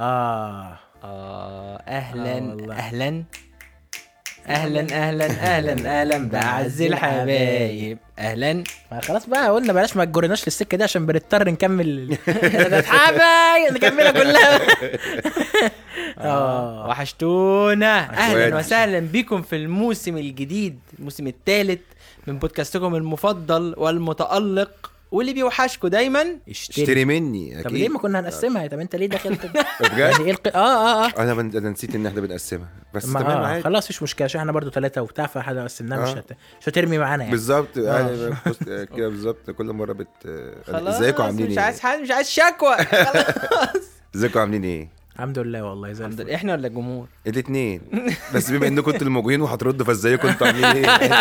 آه. آه آه أهلا والله. أهلا. أهلا أهلا أهلا أهلا باعز الحبايب. أهلا. ما خلاص بقى قلنا بلاش ما تجرناش للسكه دي عشان بنضطر نكمل حبايب نكملها كلها. آه وحشتونا. أهلا. وسهلا بكم في الموسم الجديد الموسم الثالث من بودكاستكم المفضل والمتألق. واللي بيوحشكم دايما اشتري اشتري مني طب ليه ما أكيد كنا هنقسمها؟ طب أنت ليه دخلت؟ بجد؟ يعني إيه الق... آه آه آه. أنا من... أنا نسيت إن إحنا بنقسمها. بس ما تمام آه عادي. خلاص مش مشكلة عشان إحنا برضو ثلاثة وبتاع فحد قسمناها مش آه. هت... مش هترمي معانا يعني. بالظبط. آه. يعني بص كده بالظبط كل مرة بت خلاص إزيكم؟ عاملين مش إيه؟ عايز حد مش عايز شكوى. خلاص. إزيكم؟ عاملين إيه؟ الحمد لله والله زي الحمد الفل. لله. إحنا ولا الجمهور؟ الاثنين بس بما إنكم أنتوا اللي موجودين وهتردوا فازيكم أنتوا عاملين إيه؟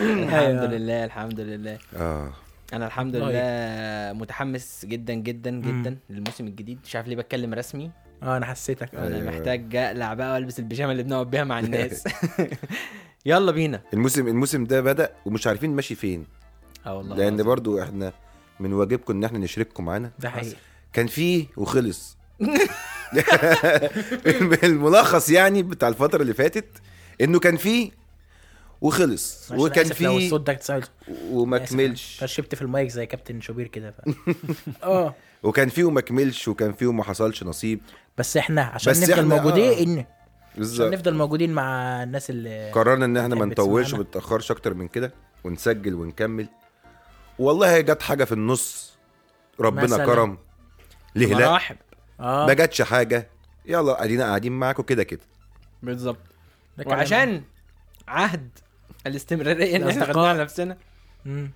الحمد لله الحمد لله. آه. أنا الحمد. لله متحمس جدا جدا جدا للموسم الجديد. مش عارف ليه بتكلم رسمي. آه أنا حسيتك. أنا أيوة. محتاج أقلع بقى وألبس البيجامة اللي بنقعد بيها مع الناس. يلا بينا. الموسم الموسم ده بدأ ومش عارفين ماشي فين. آه والله لأن. برضو إحنا من واجبكم إن إحنا نشرككم معانا. ده حقيقي. كان فيه وخلص. الملخص يعني بتاع الفترة اللي فاتت إنه كان فيه وخلص. عشان وكان لو فيه الصوت ده وما كملش. شبت في المايك زي كابتن شوبير كده ف... آه. وكان فيه وما كملش وكان فيه وما حصلش نصيب. بس إحنا عشان بس نفضل إحنا- موجودين آه. ان عشان بالظبط. نفضل موجودين مع الناس اللي قررنا إن إحنا ما نطولش. وما نتاخرش أكتر من كده ونسجل ونكمل. والله جت حاجة في النص. ربنا مثلاً. كرم. ليه لا؟ مراحب. آه. ما جاتش حاجة. يلا أدينا قاعدين معاكم كده كده. بالظبط. وعشان عهد الاستمرارية اللي إحنا. خدناها على نفسنا مم.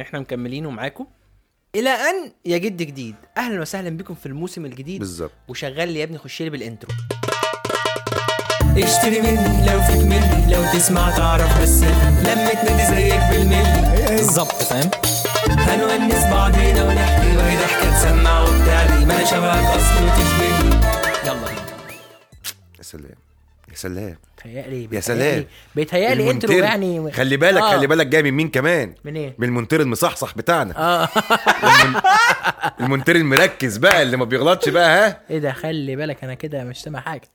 إحنا مكملينه معاكم إلى أن يجد جديد. أهلا وسهلا بكم في الموسم الجديد. بالظبط. وشغال لي يا ابني خش لي بالإنترو. اشتري مني لو فيك مني لو تسمع تعرف بس لمة نادي زيك بالملي. بالظبط فاهم؟ هنونس بعضينا ونحكي وهي ضحكة تسمع وبتاع ما أنا شبهك أصلا وتشبهني يلا بينا. يا سلام. يا سلام. بيتهيألي يا سلام. بيتهيألي intro يعني. خلي بالك آه. خلي بالك جاي من مين كمان؟ من إيه؟ من المونتير المصحصح بتاعنا. آه. المونتير المركز بقى اللي ما بيغلطش بقى ها؟ إيه ده؟ خلي بالك أنا كده مش سامع حاجة.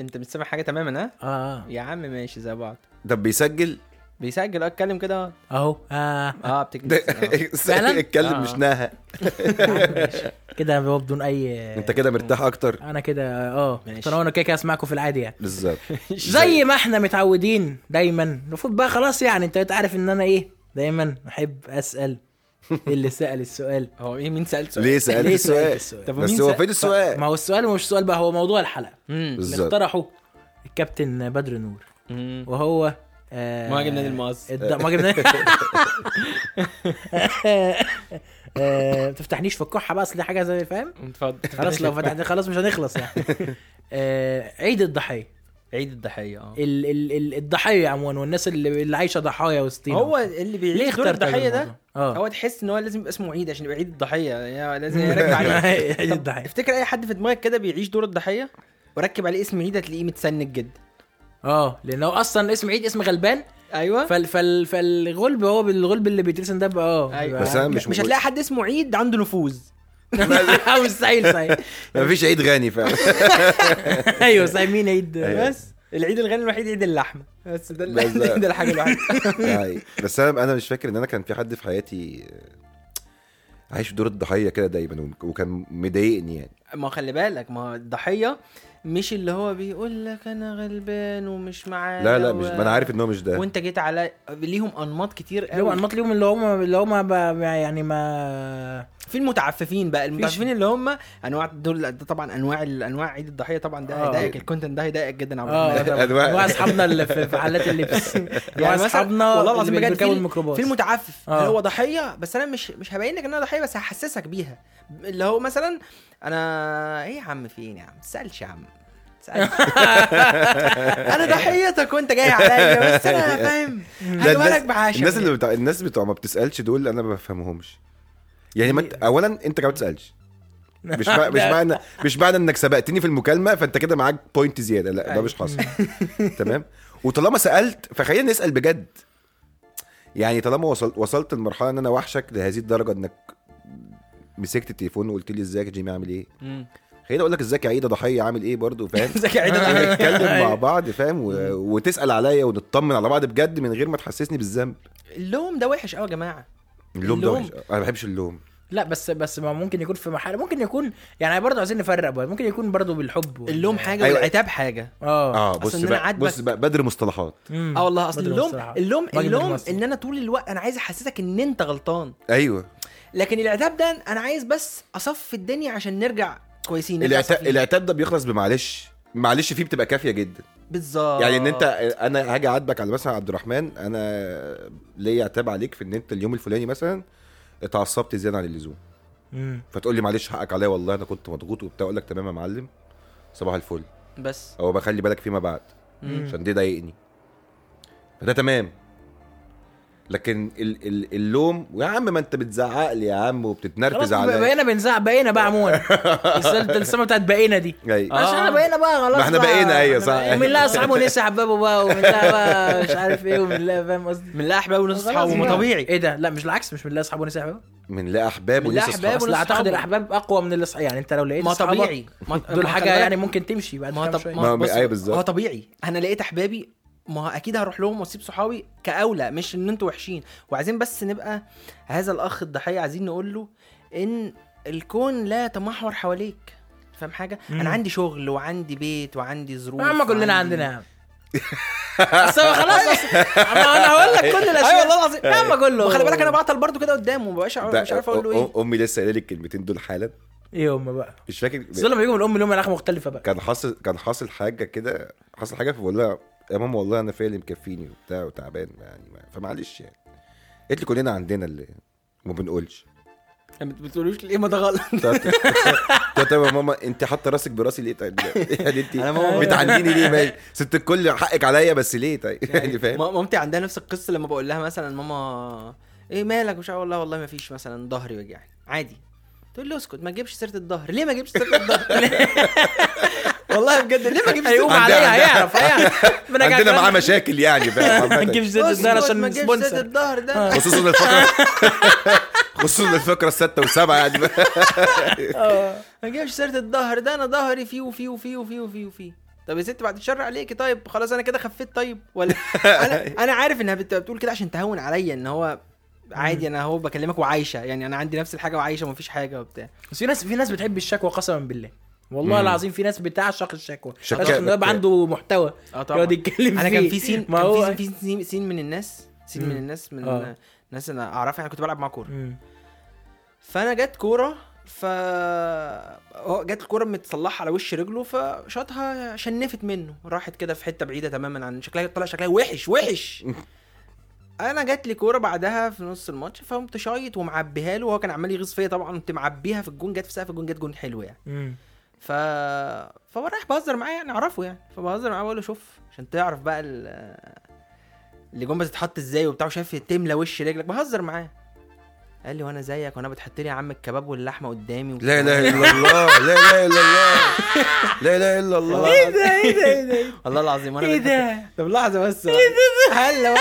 أنت مش سامع حاجة تماما ها؟ آه آه. يا عم ماشي زي بعض. ده بيسجل؟ بيسجل آه اتكلم كده. آه. اهو آه. آه فعلاً؟ اتكلم آه. مش ناها كده هو بدون اي انت كده مرتاح أكتر. أنا كده آه. أنا كده كده اسمعكم في العادي يعني. بالظبط. زي ما إحنا متعودين دايما. المفروض بقى خلاص يعني انت عارف ان أنا إيه دايما احب اسأل اللي سأل السؤال. هو إيه مين سالت سؤال؟ ليه سألت السؤال؟ السؤال؟ طب بس هو سأل؟ فين السؤال؟ ما هو السؤال مش سؤال بقى هو موضوع الحلقة. اللي اقترحه الكابتن بدر نور. وهو مهاجم نادي المقص. الد- مهاجم نادي آه، ما تفتحنيش في الكحه بقى اصل دي حاجة زي فاهم؟ اتفضل خلاص لو فتحت خلاص مش هنخلص يعني. آه، عيد الضحية. عيد الضحية آه. ال ال ال الضحية عموما والناس اللي, اللي عايشة ضحايا وسطينا. هو اللي بيعيد ليه دور الضحية ده؟ آه. هو تحس إن هو لازم يبقى اسمه عيد عشان يبقى عيد الضحية. يعني لازم يركب عليه. عيد الضحية. افتكر أي حد في دماغك كده بيعيش دور الضحية؟ وركب عليه اسم عيد هتلاقيه متسنج جدا. آه لأنه أصلا اسم عيد اسم غلبان. أيوه. فال فال فالغلب هو بالغلب اللي بيترسم ده بقى آه أيوه. بس أنا مش مش هتلاقي حد اسمه عيد عنده نفوذ. مستحيل صحيح مفيش عيد غني فعلا. أيوه صحيح مين عيد. أيوة. بس العيد الغني الوحيد عيد اللحمة. بس ده بس ده- ده الحاجة الوحيدة. يعني بس أنا أنا مش فاكر إن أنا كان في حد في حياتي عايش في دور الضحية كده دايما وكان مضايقني يعني. ما هو خلي بالك ما هو الضحية مش اللي هو بيقول لك أنا غلبان ومش معايا لا لا و- مش ما أنا عارف إن هو مش ده. وأنت جيت على ليهم أنماط كتير قوي. أنماط ليهم اللي هم اللي هم ب- يعني ما في المتعففين بقى المتعففين اللي هم أنواع دول ده طبعا أنواع أنواع عيد الضحية طبعا ده آه. هيضايقك الكونتنت ده هيضايقك جدا عبد آه. أنواع. أنواع أصحابنا اللي في حالات اللبس يعني يعني أصحابنا والله العظيم اللي بجد في- المتعفف آه. هو ضحية بس أنا مش مش هبين لك ان أنا ضحية بس هحسسك بيها. اللي هو مثلا أنا إيه يا عم فين يا عم؟ تسألش يا عم. أنا ضحيتك وأنت جاي عليا بس أنا فاهم. هجيبها لك بعشرة الناس اللي بتاع الناس بتوع ما بتسألش دول أنا ما بفهمهمش. يعني ما انت اولا أنت كمان بتسالش مش مع... مش معنى مش معنى إنك سبقتني في المكالمة فأنت كده معاك بوينت زيادة. لا ده مش حاصل. تمام؟ وطالما سألت فخلينا نسأل بجد. يعني طالما وصلت وصلت لمرحلة إن أنا وحشك لهذه الدرجة إنك مسكت التليفون وقلت لي إزيك يا جيمي عامل إيه. خليني أقول لك إزيك يا عيدة ضحية عامل إيه برضو فاهم؟ إزيك يا عيدة نتكلم مع بعض فاهم؟ و... وتسأل عليا ونطمن على بعض بجد من غير ما تحسسني بالذنب. اللوم ده وحش قوي يا جماعة. اللوم ده اللوم. وحش أنا ما بحبش اللوم لا بس بس ما ممكن يكون في محل ممكن يكون يعني برضه عايزين نفرق بقى ممكن يكون برضه بالحب وال- اللوم حاجة أيوة. والعتاب حاجة آه آه بص إن أنا بقى بص بقى بدر مصطلحات. آه والله أصل اللوم مصطلحات. اللوم اللوم. إن أنا طول الوقت أنا عايز أحسسك إن أنت غلطان أيوه لكن العتاب ده أنا عايز بس أصفي الدنيا عشان نرجع كويسين العتاب. العتاب ده بيخلص بمعلش معلش فيه بتبقى كافية جدا بالظبط يعني إن أنت أنا هاجي أعاتبك على مثلا عبد الرحمن أنا ليا عتاب عليك في إن أنت اليوم الفلاني مثلا اتعصبت زيادة عن اللزوم. مم. فتقول لي معلش حقك عليا والله أنا كنت مضغوط وبتاع أقول لك تمام يا معلم صباح الفل. بس. أو بخلي بالك فيما بعد مم. عشان دي ضايقني. فده تمام. لكن ال ال اللوم ويا عم ما انت بتزعق لي يا عم وبتتنرفز عليا بقينا بنزعق بقينا بقى عموما الرسالة بتاعت بقينا دي أي. آه. عشان إحنا بقينا بقى خلاص ما إحنا. بقينا، إحنا صح. ومن لا اصحابه ونسي حبابه بقى ومن لا بقى مش عارف إيه ومن لا فاهم قصدي من لا أحباب ونص خلاص أصحابه ما. طبيعي إيه ده لا مش العكس مش من لا اصحابه ونسي حبابه من لا أحباب من لا أحباب اصحاب وناس اعتقد. الاحباب أقوى من الاصحاب يعني أنت لو لقيت ما طبيعي ما دول حاجة يعني. ممكن تمشي بعد ما كام طب شوية. ما- ما بص، أيوة. هو طبيعي أنا لقيت أحبابي ما هو أكيد هروح لهم وأسيب صحابي كأولى مش إن أنتوا وحشين. وعايزين بس نبقى هذا الأخ الضحية عايزين نقول له إن الكون لا يتمحور حواليك. فاهم حاجة؟ مم. أنا عندي شغل وعندي بيت وعندي ظروف يا عم كلنا وعندي- عندنا. يا عم بس هو خلاص أما أنا هقول لك كل الأشياء أيوه. والله العظيم. يا عم كله وخلي بالك أنا بعطل برضو كده قدامه مبقاش ده مش عارف أقول له إيه. أمي لسه قايلة لي الكلمتين دول حالا. إيه هم بقى؟ مش فاكر. بس لما يجوا من الأم لهم الاخ مختلفة بقى. كان حاصل كان حاصل حاجة كده حصل حاجة فبقول لها يا ماما والله أنا فيا اللي مكفيني وبتاع وتعبان يعني ما- فمعلش يعني. قالت لي كلنا عندنا اللي ما بنقولش. ما بتقولوش ليه؟ ما ده غلط. طب يا ماما انت حاطه راسك براسي ليه طيب؟ يعني انت بتعنديني ليه؟ مالي ست الكل حقك عليا بس ليه طيب؟ يعني فاهم؟ ما- مامتي عندها نفس القصة لما بقول لها مثلا ماما إيه مالك؟ مش عارف والله والله ما فيش مثلا ظهري وجعني عادي. تقول لي اسكت ما تجيبش سيرة الظهر. ليه ما تجيبش سيرة الظهر؟ والله بجد ليه ما تجيبش هيقوم عليها هيعرف هيعرف. عندنا معاه مشاكل يعني ما نجيبش زيت ما عشان تجيبش سبونسر. الظهر ده. خصوصا الفقرة. خصوصا الفقرة السادسه والسابعه يعني. ما تجيبش سيره الظهر ده أنا ظهري فيه وفيه وفيه وفيه وفيه وفيه. طب يا ست بعد الشر عليكي طيب خلاص أنا كده خفيت طيب ولا؟ أنا أنا عارف إنها بت- بتقول كده عشان تهون عليا إن هو عادي أنا هو بكلمك وعايشة يعني أنا عندي نفس الحاجة وعايشة ومفيش حاجة وبتاع. بس في ناس في ناس بتحب الشكوى قسما بالله. والله مم. العظيم في ناس بتعشق الشكوى. عشان يبقى عنده محتوى آه طبعا. يقعد يتكلم أنا كان في سين ما كان هو في سين, سين, سين من الناس. سين من. الناس من آه. ناس أنا أعرفها. أنا كنت بلعب مع كورة. فأنا جت كورة ف هو جت الكورة متصلحة على وش رجله فشاطها شنفت منه. راحت كده في حتة بعيدة تماما عن شكلها. طلع شكلها وحش وحش. أنا جات لي كورة بعدها في نص الماتش فقمت شايط ومعبيها له. وهو كان عمال يغيظ فيا طبعا قمت معبيها في الجون. جت في سقف الجون جت جون حلو يعني. ف فهو رايح بهزر معاه يعني اعرفه يعني. فبهزر معاه بقول له شوف عشان تعرف بقى ال... اللي جون بتتحط إزاي وبتاع وشايف تملى وش رجلك. بهزر معاه. قال لي وأنا زيك وأنا بتحط لي يا عم الكباب واللحمة قدامي لا إله إلا الله لا إله إلا الله لا إله إلا الله. إيه ده إيه ده إيه ده؟ والله العظيم وأنا إيه ده؟ طب لحظة بس. هل لو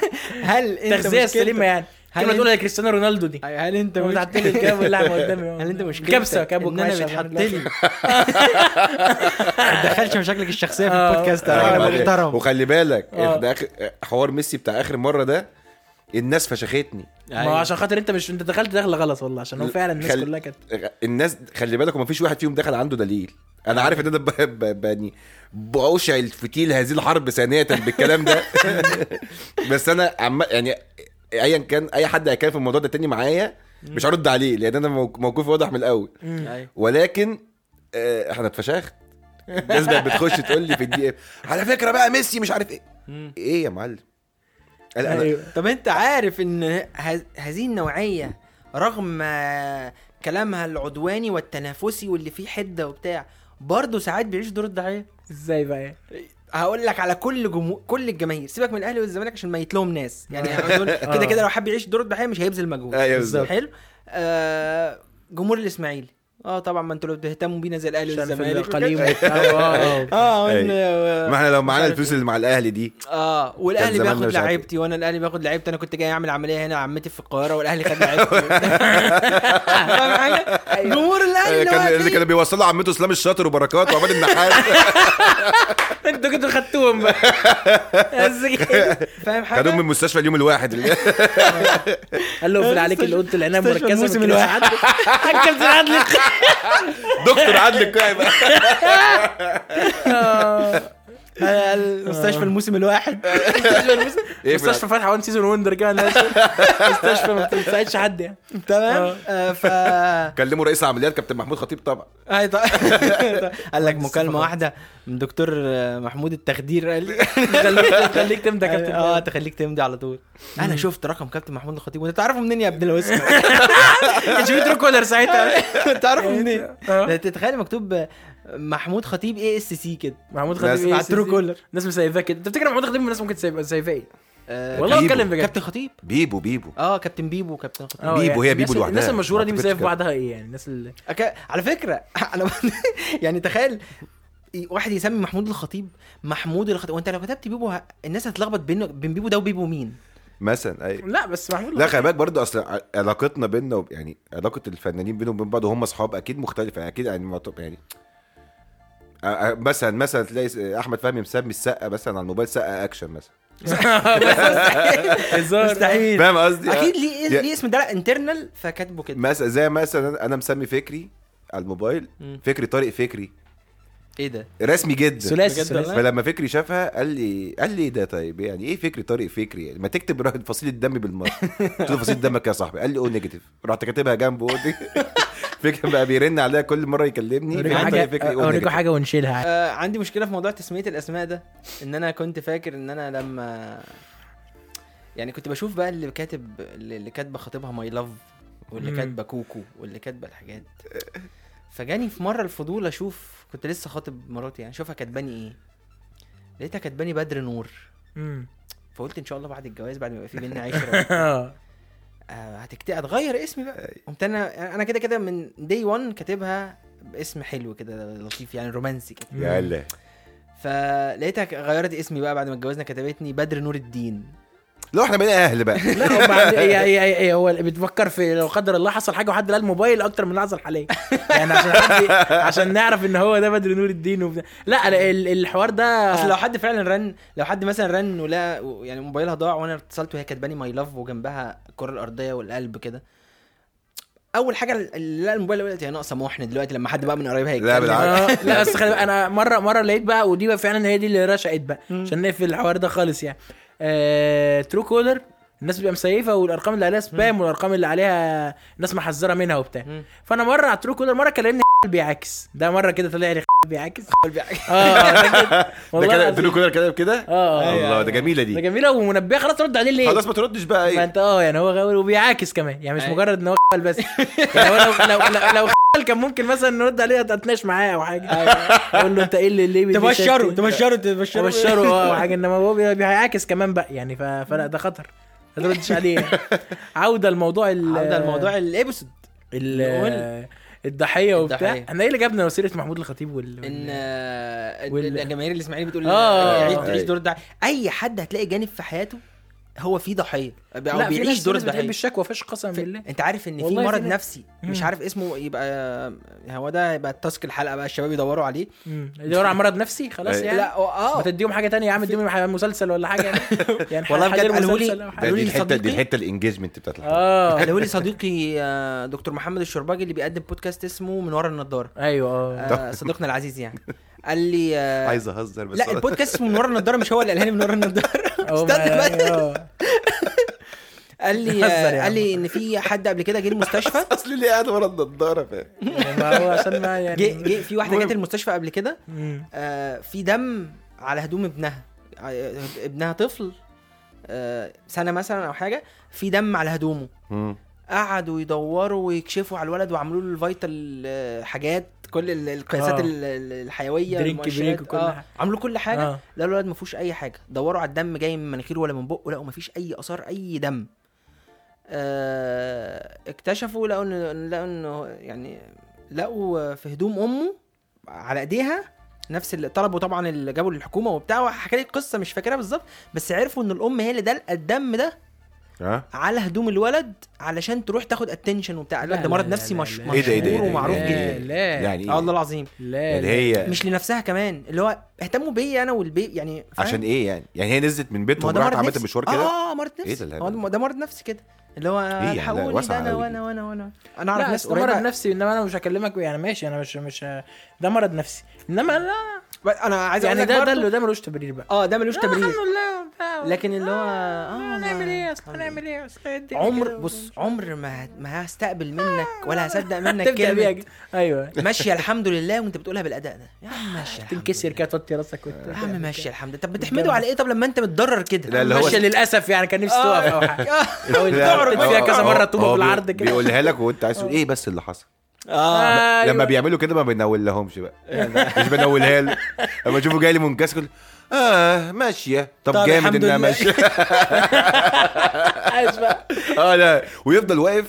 هل أنت تغذية سليمة يعني. هل كلمة أنت- تقولها لكريستيانو رونالدو دي. هل أنت مش... بتحط لي الكاب واللحمه قدامي هل أنت مشكلتك كبسه كابو إن أنا عشان لي ما تدخلش مشاكلك الشخصية في آه. البودكاست آه، أنا بعدين. محترم وخلي بالك آه. حوار ميسي بتاع آخر مرة ده الناس فشختني. ما هو عشان خاطر أنت مش أنت دخلت دخله غلط والله عشان هو فعلا الناس خل- كلها كانت الناس خلي بالك وما فيش واحد فيهم دخل عنده دليل. أنا عارف إن أنا ب- ب- يعني بأشعل فتيل هذه الحرب ثانية بالكلام ده. بس أنا عم يعني ايا كان أي حد هيتكلم في الموضوع ده تاني معايا مش هرد عليه لأن أنا موق- موقفي واضح من الأول. أيوه. ولكن آه، إحنا اتفشخت. الناس بقت بتخش تقول لي في الدي إم على فكرة بقى ميسي مش عارف إيه. إيه يا معلم؟ أنا أيوه. طب أنت عارف إن هذه النوعية رغم كلامها العدواني والتنافسي واللي فيه حدة وبتاع برضه ساعات بيعيش دور الضحيه إزاي بقى يعني؟ هقول لك على كل جمهور كل الجماهير. سيبك من الأهلي والزمالك عشان ميت لهم ناس. يعني هقول- كده كده لو حب يعيش دور الضحية مش هيبذل مجهود. أيوه بالظبط. حلو؟ آه جمهور الإسماعيلي. آه طبعا ما أنتوا لو بتهتموا بينا زي الأهلي في والزمالك. وبتاع. آه. وإن- ما إحنا لو معانا الفلوس إيه. اللي مع الأهلي دي آه والأهلي كان بياخد لعيبتي وأنا الأهلي بياخد لعيبتي أنا كنت جاي أعمل عمليه هنا عمتي في القاهرة والأهلي خد لعيبتي فاهم حاجة؟ جمهور الأهلي اللي هو كان اللي هتلاقيه- كانوا بيوصلوا عمته إسلام الشاطر وبركات وعماد النحاس أنتوا كنتوا خدتوهم بقى. فاهم خدوهم من حاجة؟ المستشفى اليوم الواحد اللي قال له اقفل عليك اللي قلت العنايه مركزه الموسم من الواحد. ساعات. كابتن Doctorado de Coimbra. بقى آه، المستشفى الموسم الواحد إيه مستشفى فتح وان سيزون وندر كده مستشفى ما بتساعدش حد يعني. تمام؟ آه، ف كلموا رئيس عمليات كابتن محمود خطيب طبعا. هاي طيب. قال لك مكالمة واحدة من دكتور آه، محمود التخدير. قال لي. خليك تمضي يا كابتن آه تخليك تمضي على طول. أنا شفت رقم كابتن محمود الخطيب. وأنت تعرفه منين يا ابن الوسخ شو Truecaller ساعتها. تعرفه منين؟ آه. تتخيل مكتوب آه، محمود خطيب ASC كده. محمود خطيب مع إيه Truecaller الناس مسيفاه كده. تفتكر محمود خطيب الناس ممكن تسيب- مسيفاه إيه؟ آه، والله. بتكلم بجد. كابتن خطيب. بيبو بيبو. آه كابتن بيبو كابتن خطيب. آه، بيبو، يعني هي بيبو لوحدها. الناس المشهورة دي مسيف بعضها إيه يعني؟ الناس اللي أك... على فكرة أنا يعني تخيل واحد يسمي محمود الخطيب محمود الخطيب. وأنت لو كتبت بيبو ه... الناس هتتلخبط بين بين بيبو ده وبيبو مين؟ مثلا أي. لا بس محمود لا خلي بالك برضه أصل علاقتنا بيننا وب- يعني علاقة الفنانين بينهم وبين بعض وهم أصحاب أكيد مختلفة. يعني أكيد يعني يعني مثلا مثلا تلاقي أحمد فهمي مسمي السقه مثلا على الموبايل سقه أكشن مثلا. مستحيل. فاهم قصدي؟ أكيد ليه ليه اسم ده؟ internal فكاتبه كده. مثلا زي مثلا أنا مسمي فكري على الموبايل. فكري طارق فكري. إيه ده؟ رسمي جدا. ثلاثي؟ فلما فكري شافها قال لي قال لي إيه ده طيب يعني إيه فكري طارق فكري يعني؟ ما تكتب رقم فصيل الدم بالمصري. قلت له فصيل دمك يا صاحبي. قال لي O negative. رحت كاتبها جنبه O فكرة بقى بيرن عليا كل مرة يكلمني. اوريكم فكري حاجة فكري اوريكم. حاجة ونشيلها. آه عندي مشكلة في موضوع تسمية الأسماء ده إن أنا كنت فاكر إن أنا لما يعني كنت بشوف بقى اللي كاتب اللي كاتبة خطيبها my love واللي. كاتبة كوكو واللي كاتبة الحاجات. فجاني في مرة الفضول أشوف كنت لسه خاطب مراتي يعني أشوفها كاتباني إيه. لقيتها كاتباني بدر نور. مم. فقلت إن شاء الله بعد الجواز بعد ما يبقى في بينا عشرة. آه آه، هتكتئب هتغير اسمي بقى. قمت أنا أنا كده كده من دي 1 كاتبها باسم حلو كده لطيف يعني رومانسي كده. يا الله. فلقيتها غيرت اسمي بقى بعد ما اتجوزنا كتبتني بدر نور الدين. لو إحنا بقينا أهل بقى. لا هم هي هي هي هو بتفكر في لو قدر الله حصل حاجة وحد لقى الموبايل أكتر من اللحظه الحاليه يعني عشان حد عشان نعرف إن هو ده بدر نور الدين وبتاع. لا لا، ال- الحوار ده أصل لو حد فعلا رن لو حد مثلا رن ولا يعني موبايلها ضاع وأنا اتصلت وهي كاتباني my love وجنبها الكره الأرضية والقلب كده. أول حاجة اللي لا الموبايل قلت هي ناقصة محن دلوقتي لما حد بقى من قرايبها لا بالعكس. آه، لا بس أنا مره مرة لقيت بقى ودي بقى فعلا هي دي اللي رشقت بقى. مم. عشان نقفل الحوار ده خالص يعني. آه، Truecaller الناس بتبقى مسيفة والأرقام اللي عليها spam والأرقام اللي عليها الناس محذرة منها وبتاع. مم. فأنا مرة على Truecaller مرة كلمني بيعاكس ده مرة كده طلع لي بيعاكس آه آه، ده كده. ده كده. قلت له كده كده كده آه آه. الله ده جميلة ده دي جميلة ومنبهة. خلاص رد عليه ليه؟ خلاص ما تردش بقى ما إيه أنت آه يعني هو غاوي وبيعاكس كمان. يعني مش أيوة. مجرد إن هو بس. يعني لو لو لو, كان ممكن مثلا نرد عليه اتناقش معاه أو حاجة. أقول له أنت إيه اللي ليه تبشروا تبشروا تبشروا تبشره آه أو حاجة. إنما هو بيعاكس كمان بقى يعني فلا ده خطر. ما تردش عليه. عودة لموضوع عودة لموضوع الابيسود ال الضحية وبتاع. إحنا إيه اللي جابنا وسيلة محمود الخطيب وال إن آه، وال- الجماهير الإسماعيلي بتقول آه. عيش أيوة. دور الضحيه أي حد هتلاقي جانب في حياته هو فيه ضحية. أو لا في بيعيش دور دور بتحب الضحية. الشكوى فش قسما في- بالله. أنت عارف إن في في مرض ناس- نفسي. مش مم. عارف اسمه يبقى هو ده يبقى task الحلقة بقى الشباب يدوروا عليه. مم. يدور على مرض نفسي؟ خلاص أي. يعني. لا آه. ما تديهم حاجة تانية يا عم اديهم مسلسل ولا حاجة. يعني, يعني والله بجد قالوا لي- قالوا دي لي الحته دي الحتة ال engagement بتاعت الحلقة. آه. قالوا لي صديقي آه، دكتور محمد الشرباجي اللي بيقدم بودكاست اسمه من ورا النضارة. أيوه آه. آه، صديقنا العزيز يعني. قال لي آه، عايز أهزر بس. لا البودكاست اسمه من ورا النضارة مش هو اللي قالها لي من ورا النضارة. استنى آه. قال لي. قال لي إن في حد قبل كده جه المستشفى أصل اللي قاعد ورا النضارة فاهم ما هو عشان ما يعني جه جه في واحدة جت المستشفى قبل كده. آه، في دم على هدوم ابنها آه، ابنها طفل آه، سنة مثلا أو حاجة في دم على هدومه. قعدوا يدوروا ويكشفوا على الولد وعملوا له ال vital حاجات كل ال- القياسات آه. ال- ال- الحيوية درينك. بريك وكل آه، حاجة. عملوا كل حاجة آه. لقوا الولد ما فيهوش أي حاجة دوروا على الدم جاي من مناخيره ولا من بقه لقوا ما فيش أي آثار أي دم آه، اكتشفوا لقوا إن لقوا انه يعني لقوا في هدوم أمه على إيديها نفس اللي طلبوا طبعا اللي جابوا للحكومة وبتاع وحكى لي القصة مش فاكرها بالظبط بس عرفوا إن الأم هي اللي دلقه الدم ده ها؟ على هدوم الولد علشان تروح تاخد attention وبتاع. لا، ده لا، مرض لا، نفسي لا، مش لا. إيه ده، إيه ده، إيه مشهور ده، ومعروف لا جدا. لا يعني آه والله إيه العظيم. لا اللي لا. هي مش لنفسها كمان اللي هو اهتموا بيا أنا والبي يعني؟ عشان إيه يعني؟ يعني هي نزلت من بيتهم ده وراحت عملت المشوار كده؟ آه مرض إيه نفسي. ده الهبل ده ده مرض نفسي كده. اللي هو يعني؟ لا، الحقوني واسعة ده أنا وأنا وأنا وأنا. أنا أعرف لا ناس ده مرض نفسي إنما أنا مش هكلمك يعني ماشي أنا مش مش ده مرض نفسي. إنما لا. أنا عايز يعني أقول ده لك ده برضه- اللي ده ملوش تبرير بقى. آه ده ملوش تبرير. الحمد لله. لكن اللي هو آه هنعمل إيه اصل هنعمل إيه اصل عمر. بص عمر ما ما هستقبل منك ولا هصدق منك كلمة. كده. أيوه. ماشية الحمد لله وأنت بتقولها بالأداء ده. يا عم ماشية تنكسر كده توطي راسك وت- لله. يا عم ماشية الحمد لله. طب بتحمده على إيه؟ طب لما أنت متضرر كده. لا، اللي هو- ماشية للأسف يعني كان نفسي تقف. أو حاجة فيها كذا مرة طوبه بي- بالعرض كده. بيقولها لك وأنت عايز تقول إيه بس اللي حصل. آه. أيوة. لما بيعملوا كده ما بنول لهمش بقى. مش بنولها له. لما اشوفه جاي لي منكسر يقول آه ماشية. طب, طب جامد إنها. ماشية. عايز بقى. آه لا. ويفضل واقف.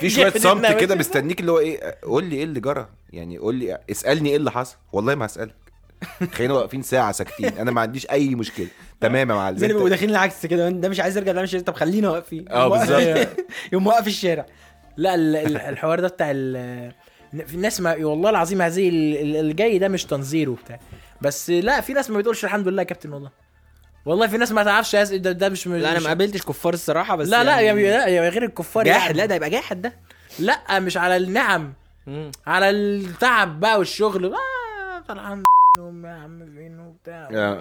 في شوية صمت كده. مستنيك اللي هو إيه قول لي إيه اللي جرى. يعني قول لي اسألني إيه اللي حصل. والله ما هسألك. خلينا واقفين ساعة ساكتين. أنا ما عنديش أي مشكلة. تمام يا معلم. زي بيبقوا داخلين العكس كده. ده مش عايز يرجع ده مش عايز طب خلينا واقفين آه، يقوم واقف- بالظبط. يقوم موقف الشارع. لا ال- ال- الحوار ده بتاع ال في الناس ما والله العظيم هذه ال- ال- الجاي ده مش تنظير وبتاع بس لا في ناس ما بتقولش الحمد لله يا كابتن والله. والله في ناس ما تعرفش ده, ده مش لا أنا مش ما قابلتش كفار الصراحة بس لا لا يعني يا لا يا غير الكفار جاحد يعني. لا ده يبقى جاحد ده. لا مش على النعم على التعب بقى والشغل. آه طبعا يا عم فين وبتاع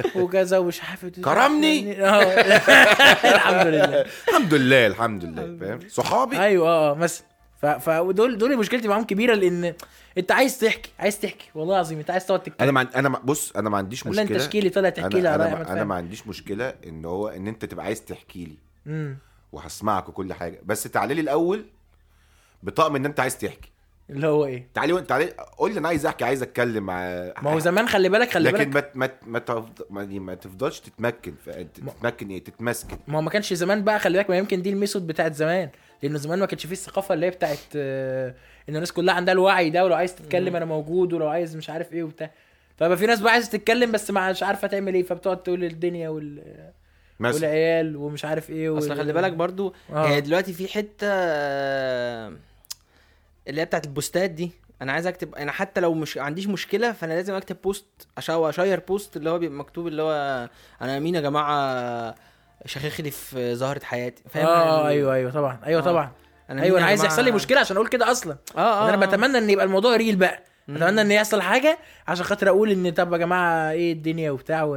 آه. ومش عارف. وكذا ومش عارف إيه. كرمني. آه. الحمد لله الحمد لله الحمد لله فاهم صحابي أيوه آه مثلا ف- فدول دول مشكلتي معاهم كبيرة لأن أنت عايز تحكي عايز تحكي والله العظيم أنت عايز تقعد تتكلم أنا ما أنا ما بص أنا ما عنديش مشكلة انت تشكيلي طلع تحكي لي أنا أنا, ما- أنا. ما عنديش مشكلة إن هو إن أنت تبقى عايز تحكي لي وهسمعك وكل حاجة بس تعالى لي الأول بطقم إن أنت عايز تحكي اللي هو إيه؟ تعالي وانت تعالي قول لي أنا عايز أحكي عايز أتكلم مع ما هو زمان خلي بالك خلي لكن بالك. ما ما ما, تفض... ما, ما تفضلش تتمكن ف... تتمكن إيه؟ تتمسكن. ما هو ما كانش زمان بقى خلي بالك ما يمكن دي الميثود بتاعت زمان. لأنه زمان ما كانش فيه الثقافة اللي هي بتاعت آه، إن الناس كلها عندها الوعي ده ولو عايز تتكلم أنا موجود ولو عايز مش عارف إيه وبتاع. فبقى في ناس بقى عايزة تتكلم بس مش عارفة تعمل إيه فبتقعد تقول الدنيا وال... مثلا. والعيال ومش عارف إيه أصل وال- خلي بالك برضو آه. هي دلوقتي في حتة آه، اللي هي بتاعت البوستات دي. أنا عايز أكتب أنا حتى لو مش عنديش مشكلة فأنا لازم أكتب post أو أشير post اللي هو بيبقى مكتوب اللي هو أنا مين يا جماعة شيخي في زهره حياتي. فاهم؟ آه أيوه أيوه طبعا أيوه آه. طبعا. أنا أيوه أنا عايز يحصل لي مشكلة عشان أقول كده أصلا. آه آه أنا آه. بتمنى إن يبقى الموضوع real بقى. أتمنى إن يحصل حاجة عشان خاطر أقول إن طب يا جماعة إيه الدنيا وبتاع و...